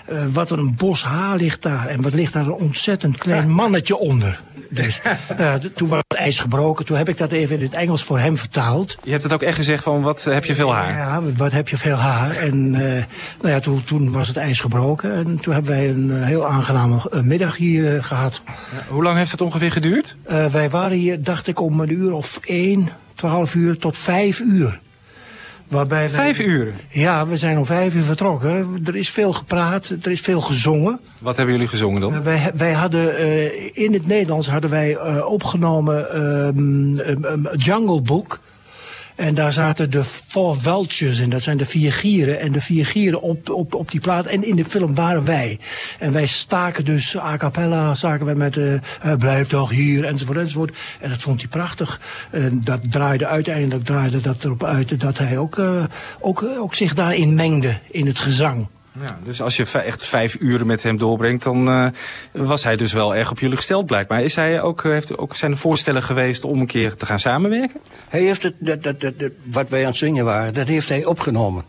eh, wat een bos haar ligt daar en wat ligt daar een ontzettend klein mannetje onder. Dus (laughs) d- toen was het ijs gebroken, toen heb ik dat even in het Engels voor hem vertaald. Je hebt het ook echt gezegd van, wat eh, heb je veel haar? Ja, wat heb je veel haar. En eh, nou ja, toen, toen was het ijs gebroken en toen hebben wij een heel aangename middag hier eh, gehad. Hoe lang heeft het ongeveer geduurd? Wij waren hier, dacht ik, om een uur of één, twaalf uur tot vijf uur. Waarbij wij- Vijf uur? Ja, we zijn om vijf uur vertrokken. Er is veel gepraat, er is veel gezongen. Wat hebben jullie gezongen dan? Eh, wij, wij hadden eh, in het Nederlands hadden wij eh, opgenomen een- een Jungle Book. En daar zaten de Four Vultures in. Dat zijn de vier gieren. En de vier gieren op, op, op die plaat. En in de film waren wij. En wij staken dus a cappella, staken wij met eh, blijf toch hier, enzovoort, enzovoort. En dat vond hij prachtig. En dat draaide uiteindelijk draaide dat erop uit dat hij ook, eh, ook, ook zich daarin mengde, in het gezang. Ja, dus als je echt vijf uren met hem doorbrengt, dan eh, was hij dus wel erg op jullie gesteld blijkbaar. Is hij ook, eh, heeft ook zijn er voorstellen geweest om een keer te gaan samenwerken? Hij heeft het, dat, dat, dat, wat wij aan het zingen waren, dat heeft hij opgenomen.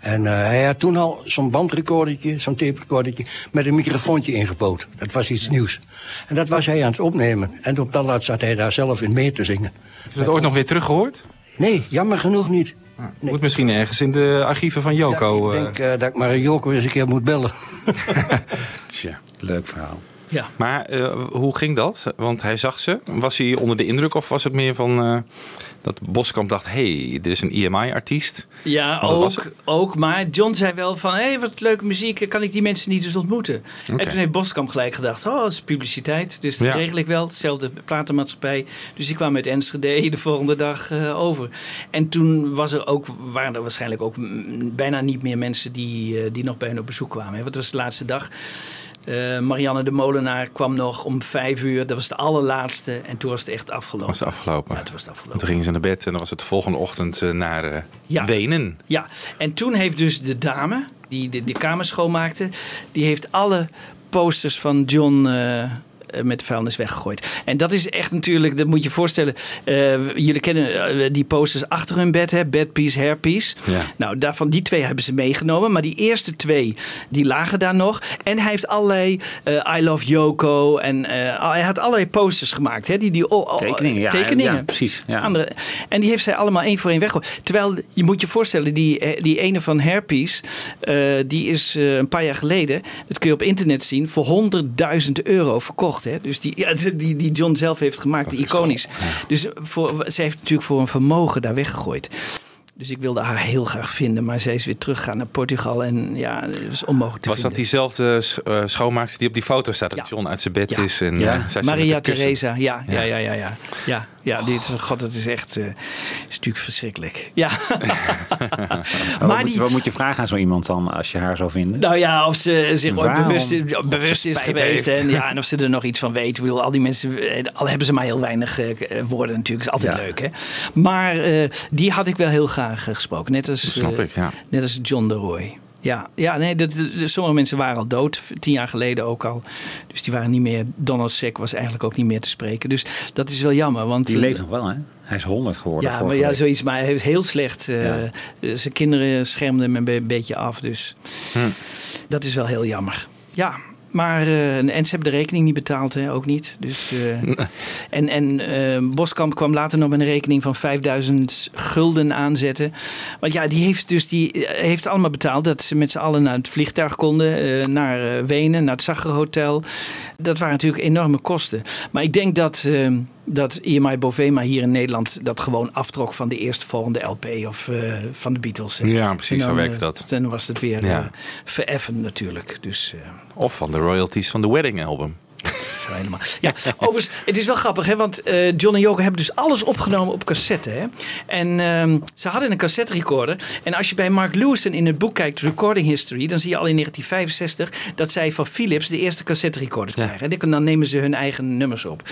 En eh, hij had toen al zo'n bandrecordertje, zo'n tape met een microfoontje ingeboot. Dat was iets nieuws. En dat was hij aan het opnemen. En op dat laat zat hij daar zelf in mee te zingen. Heb je dat ooit nog weer teruggehoord? Nee, jammer genoeg niet. Moet misschien ergens in de archieven van Joko. Ik eh, denk eh, dat ik maar Joko eens een keer moet bellen. (laughs) Tja, leuk verhaal. Ja. Maar eh, hoe ging dat? Want hij zag ze. Was hij onder de indruk of was het meer van eh, dat Boskamp dacht: hey, dit is een EMI-artiest? Ja, was ook, ook. Maar John zei wel van, hé, hey, wat leuke muziek. Kan ik die mensen niet eens ontmoeten? En toen heeft Boskamp gelijk gedacht, oh, dat is publiciteit. Dus dat Ja. regel ik wel. Hetzelfde platenmaatschappij. Dus ik kwam uit Enschede (laughs) de volgende dag eh, over. En toen was er ook, waren er waarschijnlijk ook bijna niet meer mensen die, eh, die nog bij hen op bezoek kwamen. hè. Want het was de laatste dag. Eh, Marianne de Molenaar kwam nog om vijf uur. Dat was de allerlaatste. En toen was het echt afgelopen. Was het afgelopen? Ja, het was afgelopen. En toen gingen ze naar bed en dan was het de volgende ochtend eh, naar Ja. Wenen. Ja, en toen heeft dus de dame die de, de kamer schoonmaakte, die heeft alle posters van John met de vuilnis weggegooid. En dat is echt natuurlijk, dat moet je je voorstellen. eh, jullie kennen eh, die posters achter hun bed, hè? Bedpiece, hairpiece. Ja. Nou, daarvan die twee hebben ze meegenomen. Maar die eerste twee, die lagen daar nog. En hij heeft allerlei eh, I Love Yoko. En eh, hij had allerlei posters gemaakt. Hè? Die, die, oh, oh, Tekeningen, ja, tekeningen. ja, precies, ja. Andere, en die heeft zij allemaal één voor één weggegooid. Terwijl, je moet je voorstellen, die, eh, die ene van eh, die is eh, een paar jaar geleden, dat kun je op internet zien... voor 100.000 euro verkocht. Hè? Dus die, ja, die, die John zelf heeft gemaakt, die iconisch. Dus voor, zij heeft natuurlijk voor een vermogen daar weggegooid. Dus ik wilde haar heel graag vinden, maar zij is weer teruggegaan naar Portugal. En ja, het was onmogelijk te Was dat diezelfde eh, schoonmaakster die op die foto staat? Dat John uit zijn bed is. En, Ja. eh, zij Maria. Theresa, ja, ja, Ja. ja, ja, ja. Ja, ja dit, god, dat is echt, is natuurlijk verschrikkelijk. Ja. (laughs) Maar wat, die- moet, wat moet je vragen aan zo iemand dan als je haar zou vinden? Nou ja, of ze zich ooit bewust, ze bewust is geweest. heeft. En, ja, en of ze er nog iets van weet. Ik bedoel, al die mensen, al hebben ze maar heel weinig woorden natuurlijk. is altijd Ja. leuk, hè. Maar eh, die had ik wel heel graag gesproken. Net als, Dat snap eh, ik, ja. net als John de Roy. Ja, ja nee, dat, dat- sommige mensen waren al dood, tien jaar geleden ook al. Dus die waren niet meer. Donald Sack was eigenlijk ook niet meer te spreken. Dus dat is wel jammer. Want, Die eh, leeft nog wel, hè? Hij is 100 geworden. ja, maar ja, week. zoiets. Maar hij is heel slecht. eh, Ja. Zijn kinderen schermden hem een be- beetje af. Dus Hm. dat is wel heel jammer. Ja, maar eh, en ze hebben de rekening niet betaald, hè, ook niet. Dus, eh, (laughs) en en eh, Boskamp kwam later nog met een rekening van 5000 gulden aanzetten. Want ja, die heeft dus die heeft allemaal betaald dat ze met z'n allen naar het vliegtuig konden, naar Wenen, naar het Sacherhotel. Dat waren natuurlijk enorme kosten. Maar ik denk dat, dat EMI Bovema hier in Nederland dat gewoon aftrok van de eerstvolgende LP of eh, van de Beatles. hè. Ja, precies, dan, zo werkte eh, dat. En dan was het weer Ja. eh, vereffend natuurlijk. Dus, Of van de royalties van de wedding album. Helemaal. Ja, overigens, het is wel grappig, hè, want eh, John en Joko hebben dus alles opgenomen op cassette. Hè? En ehm, ze hadden een cassette recorder. En als je bij Mark Lewison in het boek kijkt, Recording History, dan zie je al in 1965 dat zij van Philips de eerste cassette recorder krijgen. En dan nemen ze hun eigen nummers op.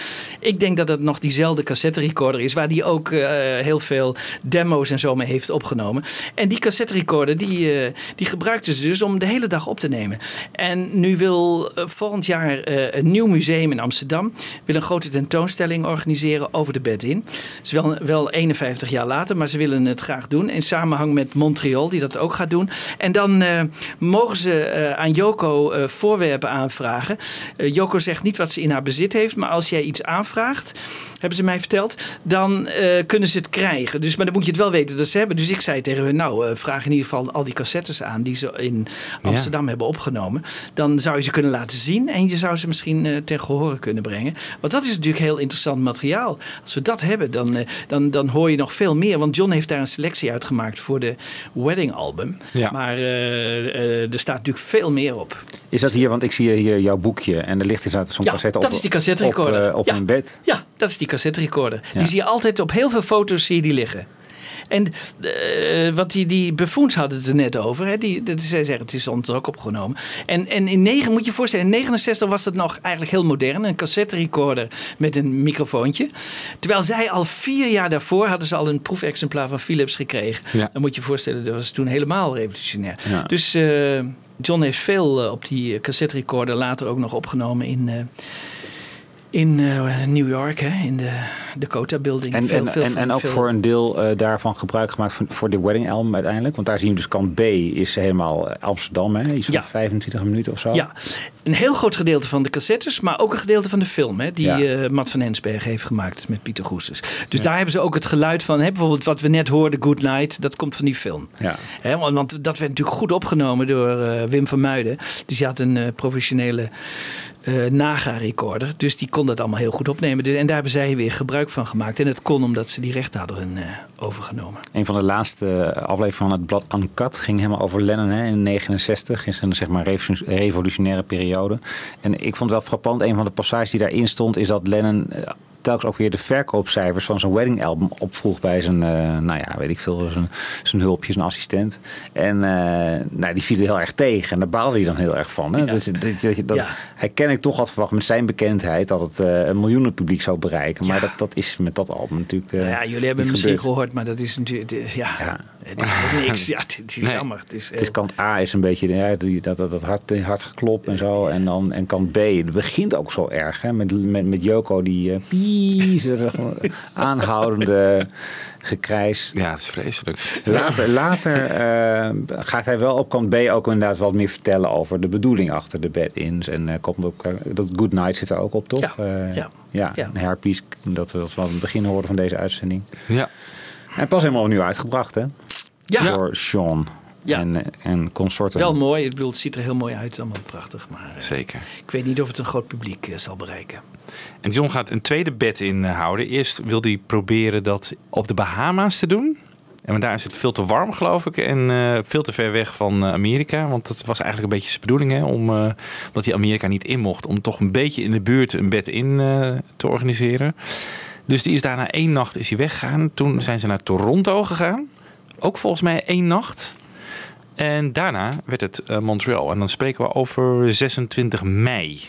Ik denk dat dat nog diezelfde cassette recorder is, waar die ook eh, heel veel demo's en zo mee heeft opgenomen. En die cassette recorder, die, eh, die gebruikten ze dus om de hele dag op te nemen. En nu wil volgend jaar een nieuw museum in Amsterdam wil een grote tentoonstelling organiseren over de bed in. Is wel, wel 51 jaar later, maar ze willen het graag doen. In samenhang met Montreal, die dat ook gaat doen. En dan eh, mogen ze eh, aan Joko eh, voorwerpen aanvragen. Joko zegt niet wat ze in haar bezit heeft, maar als jij iets aanvraagt, hebben ze mij verteld, dan kunnen ze het krijgen. Dus, maar dan moet je het wel weten dat ze hebben. Dus ik zei tegen hun, nou, vraag in ieder geval al die cassettes aan die ze in Amsterdam hebben opgenomen. Dan zou je ze kunnen laten zien en je zou ze misschien ten gehore kunnen brengen. Want dat is natuurlijk heel interessant materiaal. Als we dat hebben, dan, eh, dan, dan hoor je nog veel meer. Want John heeft daar een selectie uitgemaakt voor de wedding album. Ja. Maar eh, eh, er staat natuurlijk veel meer op. Is dat hier, want ik zie hier jouw boekje en er ligt inderdaad zo'n Ja, cassette dat op, is die cassette recorder. op, eh, op Ja. een bed. Ja, dat is die cassette recorder. Ja. Die zie je altijd op heel veel foto's zie je die liggen. En eh, wat die, die buffoons hadden het er net over. Hè? Die, dat, zij zeggen, het is ons ook opgenomen. En, en in 9, moet je je voorstellen, in 69 was het nog eigenlijk heel modern. Een cassette recorder met een microfoontje. Terwijl zij al vier jaar daarvoor hadden ze al een proefexemplaar van Philips gekregen. Ja. Dan moet je je voorstellen, dat was toen helemaal revolutionair. Ja. Dus eh, John heeft veel eh, op die cassette recorder later ook nog opgenomen in... in eh, New York, hè, in de Dakota Building. En, Veel- en, veel en, en ook veel- voor een deel eh, daarvan gebruik gemaakt voor, voor de wedding album uiteindelijk. Want daar zien we dus kant B is helemaal eh, Amsterdam, hè? Iets van 25 minuten of zo. Ja, een heel groot gedeelte van de cassettes, maar ook een gedeelte van de film. Hè, die Ja. Matt van Ensberg heeft gemaakt met Pieter Goesters. Dus daar hebben ze ook het geluid van, hè, bijvoorbeeld wat we net hoorden, Good Night, dat komt van die film. Ja. Hè, want, want dat werd natuurlijk goed opgenomen door Wim van Muiden. Dus die had een professionele eh Naga-recorder. Dus die kon dat allemaal heel goed opnemen. Dus- En daar hebben zij weer gebruik van gemaakt. En het kon omdat ze die rechten hadden eh, overgenomen. Een van de laatste afleveringen van het blad Uncut ging helemaal over Lennon hè, in 69, in zijn zeg maar revo- revolutionaire periode. En ik vond het wel frappant, een van de passages die daarin stond, is dat Lennon eh, telkens ook weer de verkoopcijfers van zijn wedding album opvroeg bij zijn, eh, nou ja, weet ik veel, zijn, zijn hulpje, zijn assistent. En eh, nou, die vielen heel erg tegen en daar baalde hij dan heel erg van. Hè? Dus, dat, dat, dat, Hij ken ik toch had verwacht met zijn bekendheid dat het eh, een miljoenen publiek zou bereiken. Maar dat, dat is met dat album natuurlijk. Nou ja, jullie hebben misschien gebeurd. gehoord, maar dat is natuurlijk. Ja, het is niks. (laughs) Ja, het is Nee. jammer. Het is, Het is kant A is een beetje ja, die, dat, dat, dat hard, hard geklop en zo. En, dan, en kant B, het begint ook zo erg. Hè, met, met, met Joko die dat aanhoudende gekrijs. Ja, het is vreselijk. Later, later eh, gaat hij wel op kant B ook inderdaad wat meer vertellen over de bedoeling achter de bed-ins. En eh, komt ook, eh, dat Good Night zit er ook op, toch? Ja, ja. ja. dat we dat aan het begin hoorden van deze uitzending. Ja. En pas helemaal opnieuw uitgebracht, hè? Ja. Door Sean Ja. en, en consorten. Wel mooi. Ik bedoel, het ziet er heel mooi uit. Allemaal prachtig. Maar Zeker. ik weet niet of het een groot publiek zal bereiken. En John gaat een tweede bed inhouden. Eerst wil hij proberen dat op de Bahama's te doen. En daar is het veel te warm, geloof ik. En eh, veel te ver weg van eh, Amerika. Want dat was eigenlijk een beetje zijn bedoeling. Hè, om, eh, dat hij Amerika niet in mocht. Om toch een beetje in de buurt een bed in eh, te organiseren. Dus die is daarna één nacht is hij weggegaan. Toen zijn ze naar Toronto gegaan. Ook volgens mij één nacht. En daarna werd het eh, Montreal. En dan spreken we over 26 mei.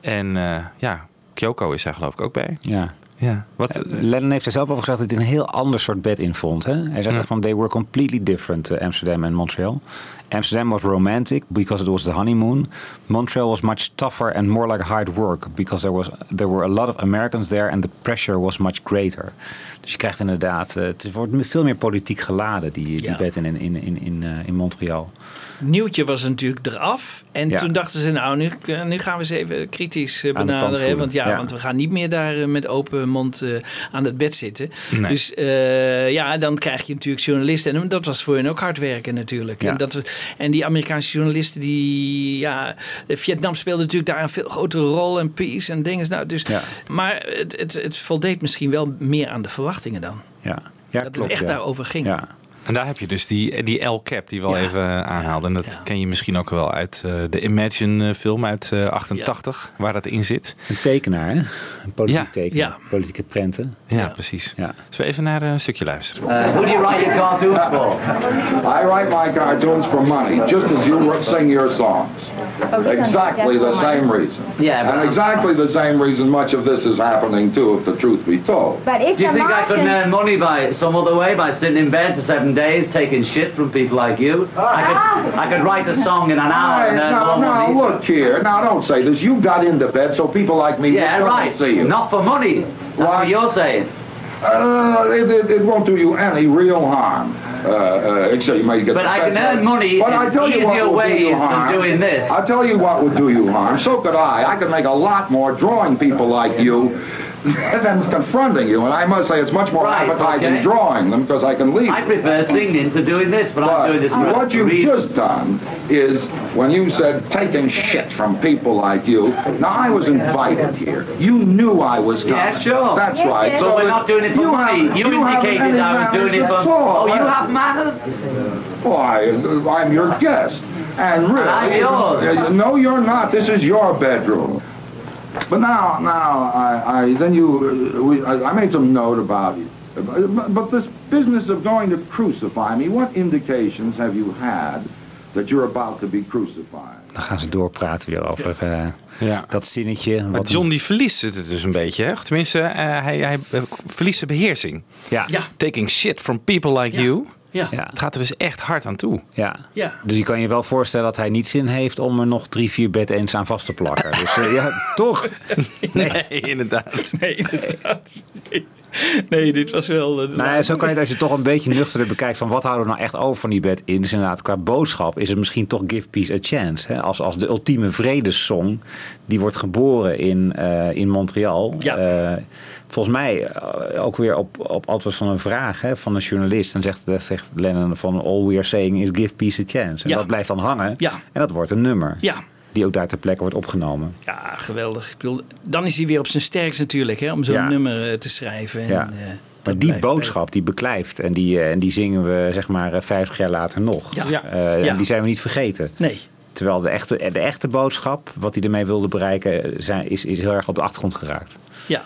En eh, ja, Kyoko is daar geloof ik ook bij. Ja. Ja. Wat, Lennon heeft er zelf over gezegd dat hij een heel ander soort bed in vond. Hè? Hij zegt Ja. echt van, they were completely different, eh, Amsterdam en Montreal. Amsterdam was romantic because it was the honeymoon. Montreal was much tougher and more like hard work because there, was, there were a lot of Americans there and the pressure was much greater. Dus je krijgt inderdaad, eh, het wordt veel meer politiek geladen, die, die Ja. bed in, in, in, in, in, eh, in Montreal. Nieuwtje was natuurlijk eraf. En Ja. toen dachten ze, nou, nu, nu gaan we eens even kritisch eh, benaderen. Want, ja, Ja. want we gaan niet meer daar eh, met open mond eh, aan het bed zitten. Nee. Dus eh, ja, dan krijg je natuurlijk journalisten. En dat was voor hen ook hard werken natuurlijk. Ja. En, dat en die Amerikaanse journalisten, die... Ja, Vietnam speelde natuurlijk daar een veel grotere rol. En peace en dingen. Nou, dus. Maar het, het, het voldeed misschien wel meer aan de verwachtingen dan. Ja, ja dat klopt, het echt ja. daarover ging. Ja. En daar heb je dus die, die L-cap die we al Ja. even aanhaalde. En dat ken je misschien ook wel uit eh, de Imagine eh, film uit eh, 88, waar dat in zit. Een tekenaar, hè? Een politiek Ja. tekenaar, Ja. politieke prenten. Ja, precies. Ja. Dus we even naar eh, een stukje luisteren. Uh, who do you write your cartoons for? I write my cartoons for money, just as you sing your songs. Exactly the same reason. Yeah, but and exactly the same reason much of this is happening too, if the truth be told. But if Do you the think I couldn't Martians- earn money by some other way by sitting in bed for seven days taking shit from people like you? I could I could write a song in an hour and Hey, earn now, more now, money. look here. Now, don't say this. You got into bed so people like me Yeah, will come right. and see you. Not for money. That's what you're saying. Uh, it, it, it won't do you any real harm. Uh, uh, except you might get. But I can earn money But I tell you what will do you harm. doing this. I tell you what would do you harm. So could I. I could make a lot more drawing people like you than confronting you. And I must say, it's much more Right, appetizing okay. drawing them because I can leave. I prefer singing to doing this, but I'm doing this What you've reason. just done is when you said taking shit from people like you. Now I was invited here. You knew I was coming. Yeah, sure. That's Yes, right. yes. So But we're not doing it for you money. have- You haven't indicated I was doing it for- at. Oh, you have manners? Why, I'm your guest. And really, I'm yours. Uh, no, you're not. This is your bedroom. But now, now, I, I then you, uh, we, I, I made some note about But, but this business of going to crucify me, what indications have you had that you're about to be crucified? Dan gaan ze doorpraten weer over eh, Ja. dat zinnetje. Maar Wat John die verliest het dus een beetje. Hè? Tenminste, eh, hij, hij eh, verliest zijn beheersing. Ja. Taking shit from people like you. Ja. Het gaat er dus echt hard aan toe. Ja. Ja. Dus je kan je wel voorstellen dat hij niet zin heeft om er nog drie, vier bed-ends aan vast te plakken. Dus eh, ja, (laughs) toch? Nee, inderdaad. Nee, inderdaad. Nee. Nee, dit was wel... eh, Nou ja, zo kan je het als je toch een beetje nuchter bekijkt van wat houden we nou echt over van die bed in. Dus inderdaad, qua boodschap is het misschien toch Give Peace a Chance. Hè? Als, als de ultieme vredessong, die wordt geboren in, eh, in Montreal. Eh, volgens mij eh, ook weer op, op antwoord van een vraag hè, van een journalist. Dan zegt, zegt Lennon van all we are saying is give peace a chance. En Ja. dat blijft dan hangen. Ja. En dat wordt een nummer. Ja. Die ook daar ter plekke wordt opgenomen. Ja, geweldig. Ik bedoel, dan is hij weer op zijn sterkst natuurlijk, hè, om zo'n Ja. nummer eh, te schrijven. En, Ja. eh, Maar die boodschap, die beklijft. En die, en die zingen we zeg maar eh, 50 jaar later nog. Ja. Eh, en Ja. die zijn we niet vergeten. Nee. Terwijl de echte, de echte boodschap, wat hij ermee wilde bereiken, zijn, is, is heel erg op de achtergrond geraakt. Ja.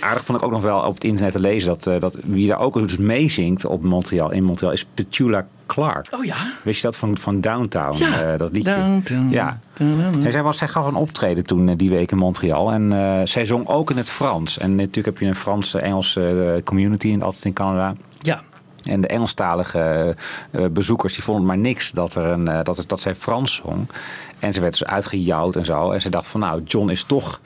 Aardig vond ik ook nog wel op het internet te lezen dat, eh, dat wie daar ook dus meezingt op Montreal, in Montreal is Petula Clark. Oh ja? Wist je dat van, van Downtown, Ja, eh, dat liedje? Downtown. Ja. En zij, was, zij gaf een optreden toen eh, die week in Montreal. En eh, zij zong ook in het Frans. En natuurlijk heb je een Franse-Engelse community in, altijd in Canada. Ja. En de Engelstalige eh, bezoekers die vonden het maar niks dat, er een, dat, het- dat zij Frans zong. En ze werd dus uitgejouwd en zo. En ze dacht van nou, John is toch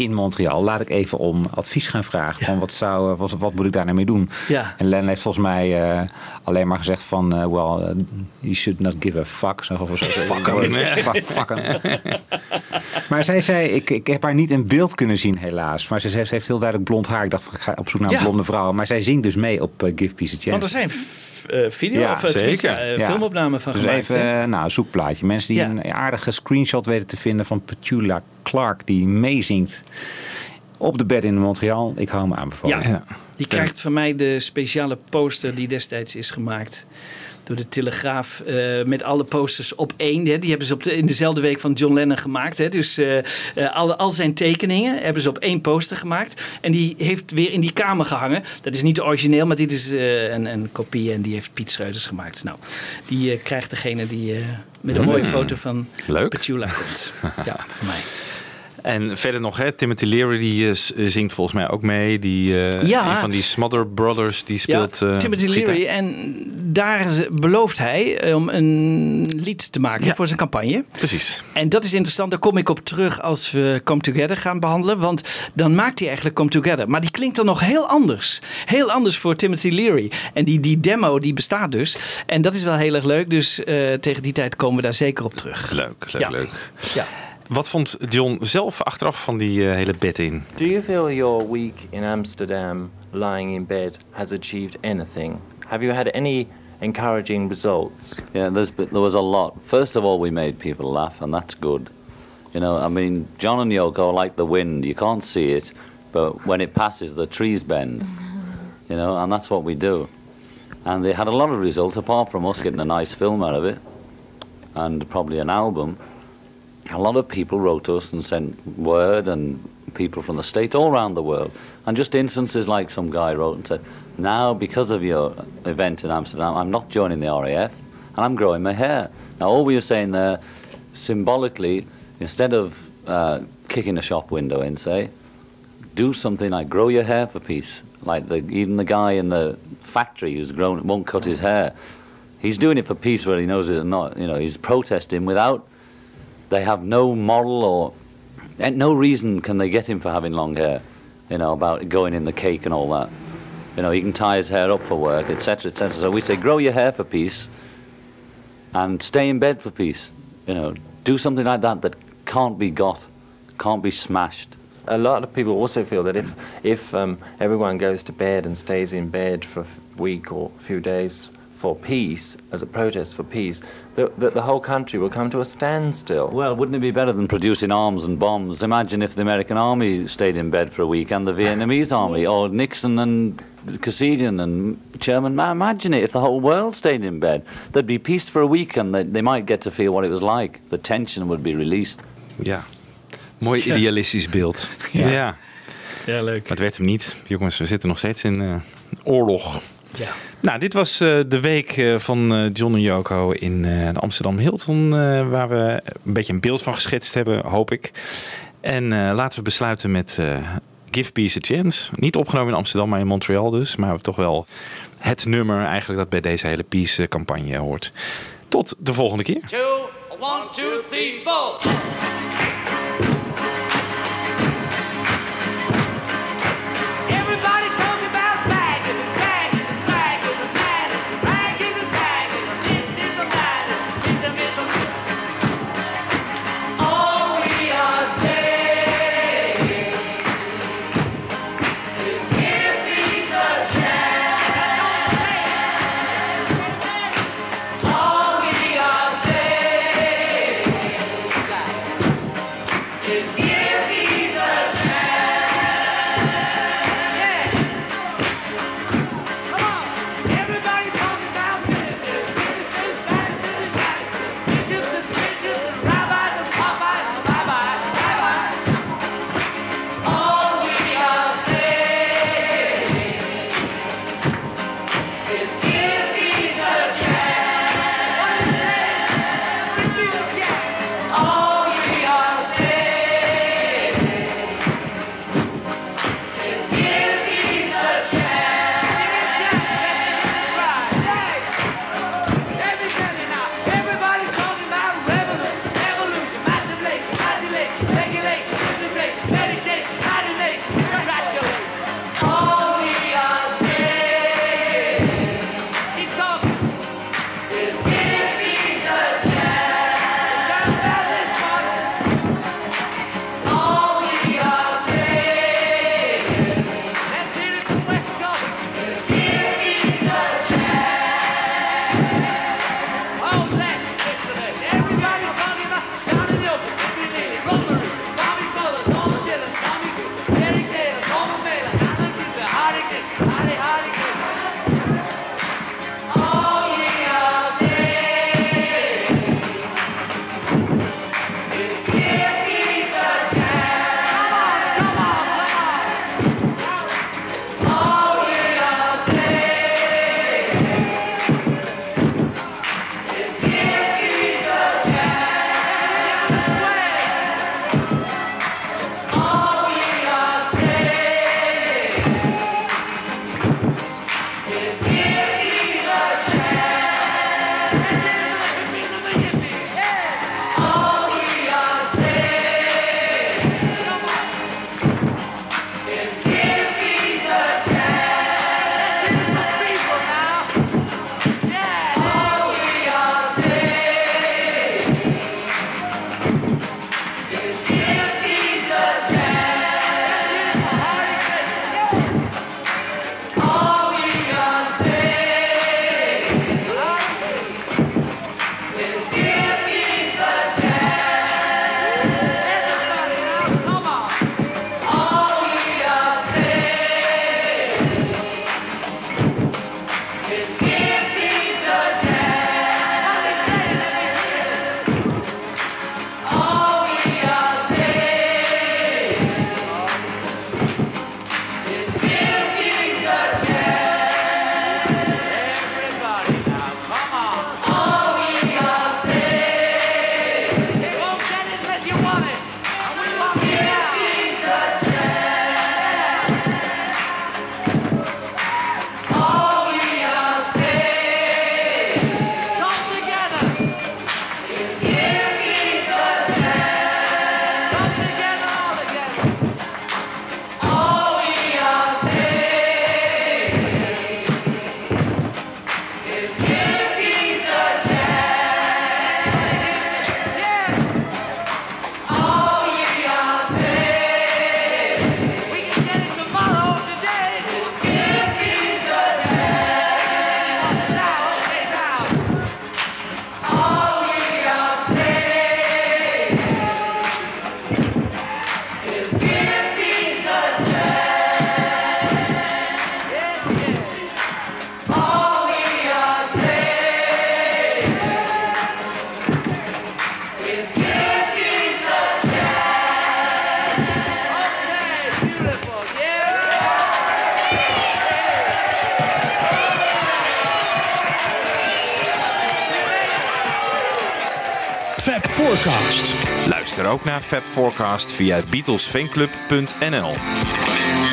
in Montreal. Laat ik even om advies gaan vragen. Van wat, zou, eh, wat, wat moet ik daar nou mee doen? En Len heeft volgens mij eh, alleen maar gezegd van... eh, well, you should not give a fuck. Zo, of zo. (laughs) Fuck hem. (laughs) Fuck, fuck hem. (laughs) Maar zij zei, ik, ik heb haar niet in beeld kunnen zien helaas. Maar ze heeft, ze heeft heel duidelijk blond haar. Ik dacht, ik ga op zoek naar een blonde vrouw. Maar zij zingt dus mee op Give Peace a Chance. Want er zijn eh, video of Ja. filmopnamen van dus gemaakt. even, nou, een zoekplaatje. Mensen die Ja. een aardige screenshot weten te vinden van Petula Clark... die meezingt op de bed in Montreal. Ik hou me aanbevolen. Ja. Die krijgt van mij de speciale poster die destijds is gemaakt door de Telegraaf. eh, met alle posters op één. Hè. Die hebben ze op de, in dezelfde week van John Lennon gemaakt. Hè. Dus eh, eh, alle, al zijn tekeningen hebben ze op één poster gemaakt. En die heeft weer in die kamer gehangen. Dat is niet origineel, maar dit is een, een kopie. En die heeft Piet Schreuders gemaakt. Nou, die krijgt degene die met een Mm. mooie foto van Leuk. Petula komt. Ja, voor mij. En verder nog, hè, Timothy Leary die eh, s- zingt volgens mij ook mee. Die, eh, Ja. Een van die Smother Brothers die speelt. ja, eh, Timothy. Leary. En daar belooft hij eh, om een lied te maken voor zijn campagne. Precies. En dat is interessant, daar kom ik op terug als we Come Together gaan behandelen. Want dan maakt hij eigenlijk Come Together. Maar die klinkt dan nog heel anders. Heel anders voor Timothy Leary. En die, die demo die bestaat dus. En dat is wel heel erg leuk. Dus eh, tegen die tijd komen we daar zeker op terug. Leuk, leuk, Ja. leuk. Ja. Wat vond John zelf achteraf van die eh, hele bed in? Do you feel your week in Amsterdam, lying in bed, has achieved anything? Have you had any encouraging results? Yeah, there was a lot. First of all, we made people laugh, and that's good. You know, I mean, John and Yoko are like the wind. You can't see it, but when it passes, the trees bend. You know, and that's what we do. And they had a lot of results, apart from us getting a nice film out of it, and probably an album. A lot of people wrote to us and sent word, and people from the state all around the world. And just instances like some guy wrote and said, Now, because of your event in Amsterdam, I'm not joining the RAF and I'm growing my hair. Now, all we were saying there, symbolically, instead of uh, kicking a shop window in, say, do something like grow your hair for peace. Like the, even the guy in the factory who's grown won't cut his hair. He's doing it for peace, whether he knows it or not. You know, he's protesting without. They have no moral or and no reason can they get him for having long hair. You know about going in the cake and all that. You know he can tie his hair up for work, etc., etc. So we say grow your hair for peace, and stay in bed for peace. You know, do something like that that can't be got, can't be smashed. A lot of people also feel that if if um, everyone goes to bed and stays in bed for a week or a few days for peace, as a protest for peace, that, that the whole country will come to a standstill. Well, wouldn't it be better than producing arms and bombs? Imagine if the American army stayed in bed for a week and the Vietnamese army, or Nixon and Kosygin and Chairman, Ma- Imagine it if the whole world stayed in bed. There'd be peace for a week and they, they might get to feel what it was like. The tension would be released. Ja. Mooi Ja. idealistisch beeld. Ja. Ja. Ja, leuk. Maar het werd hem niet. Jongens, we zitten nog steeds in, eh, oorlog. Ja. Nou, dit was eh, de week eh, van eh, John en Joko in eh, de Amsterdam Hilton. eh, waar we een beetje een beeld van geschetst hebben, hoop ik. En eh, laten we besluiten met eh, Give Peace a Chance. Niet opgenomen in Amsterdam, maar in Montreal dus. Maar toch wel het nummer eigenlijk dat bij deze hele Peace-campagne hoort. Tot de volgende keer. Two, one, two, three, four. Fab Forecast via beatlesfanclub.nl.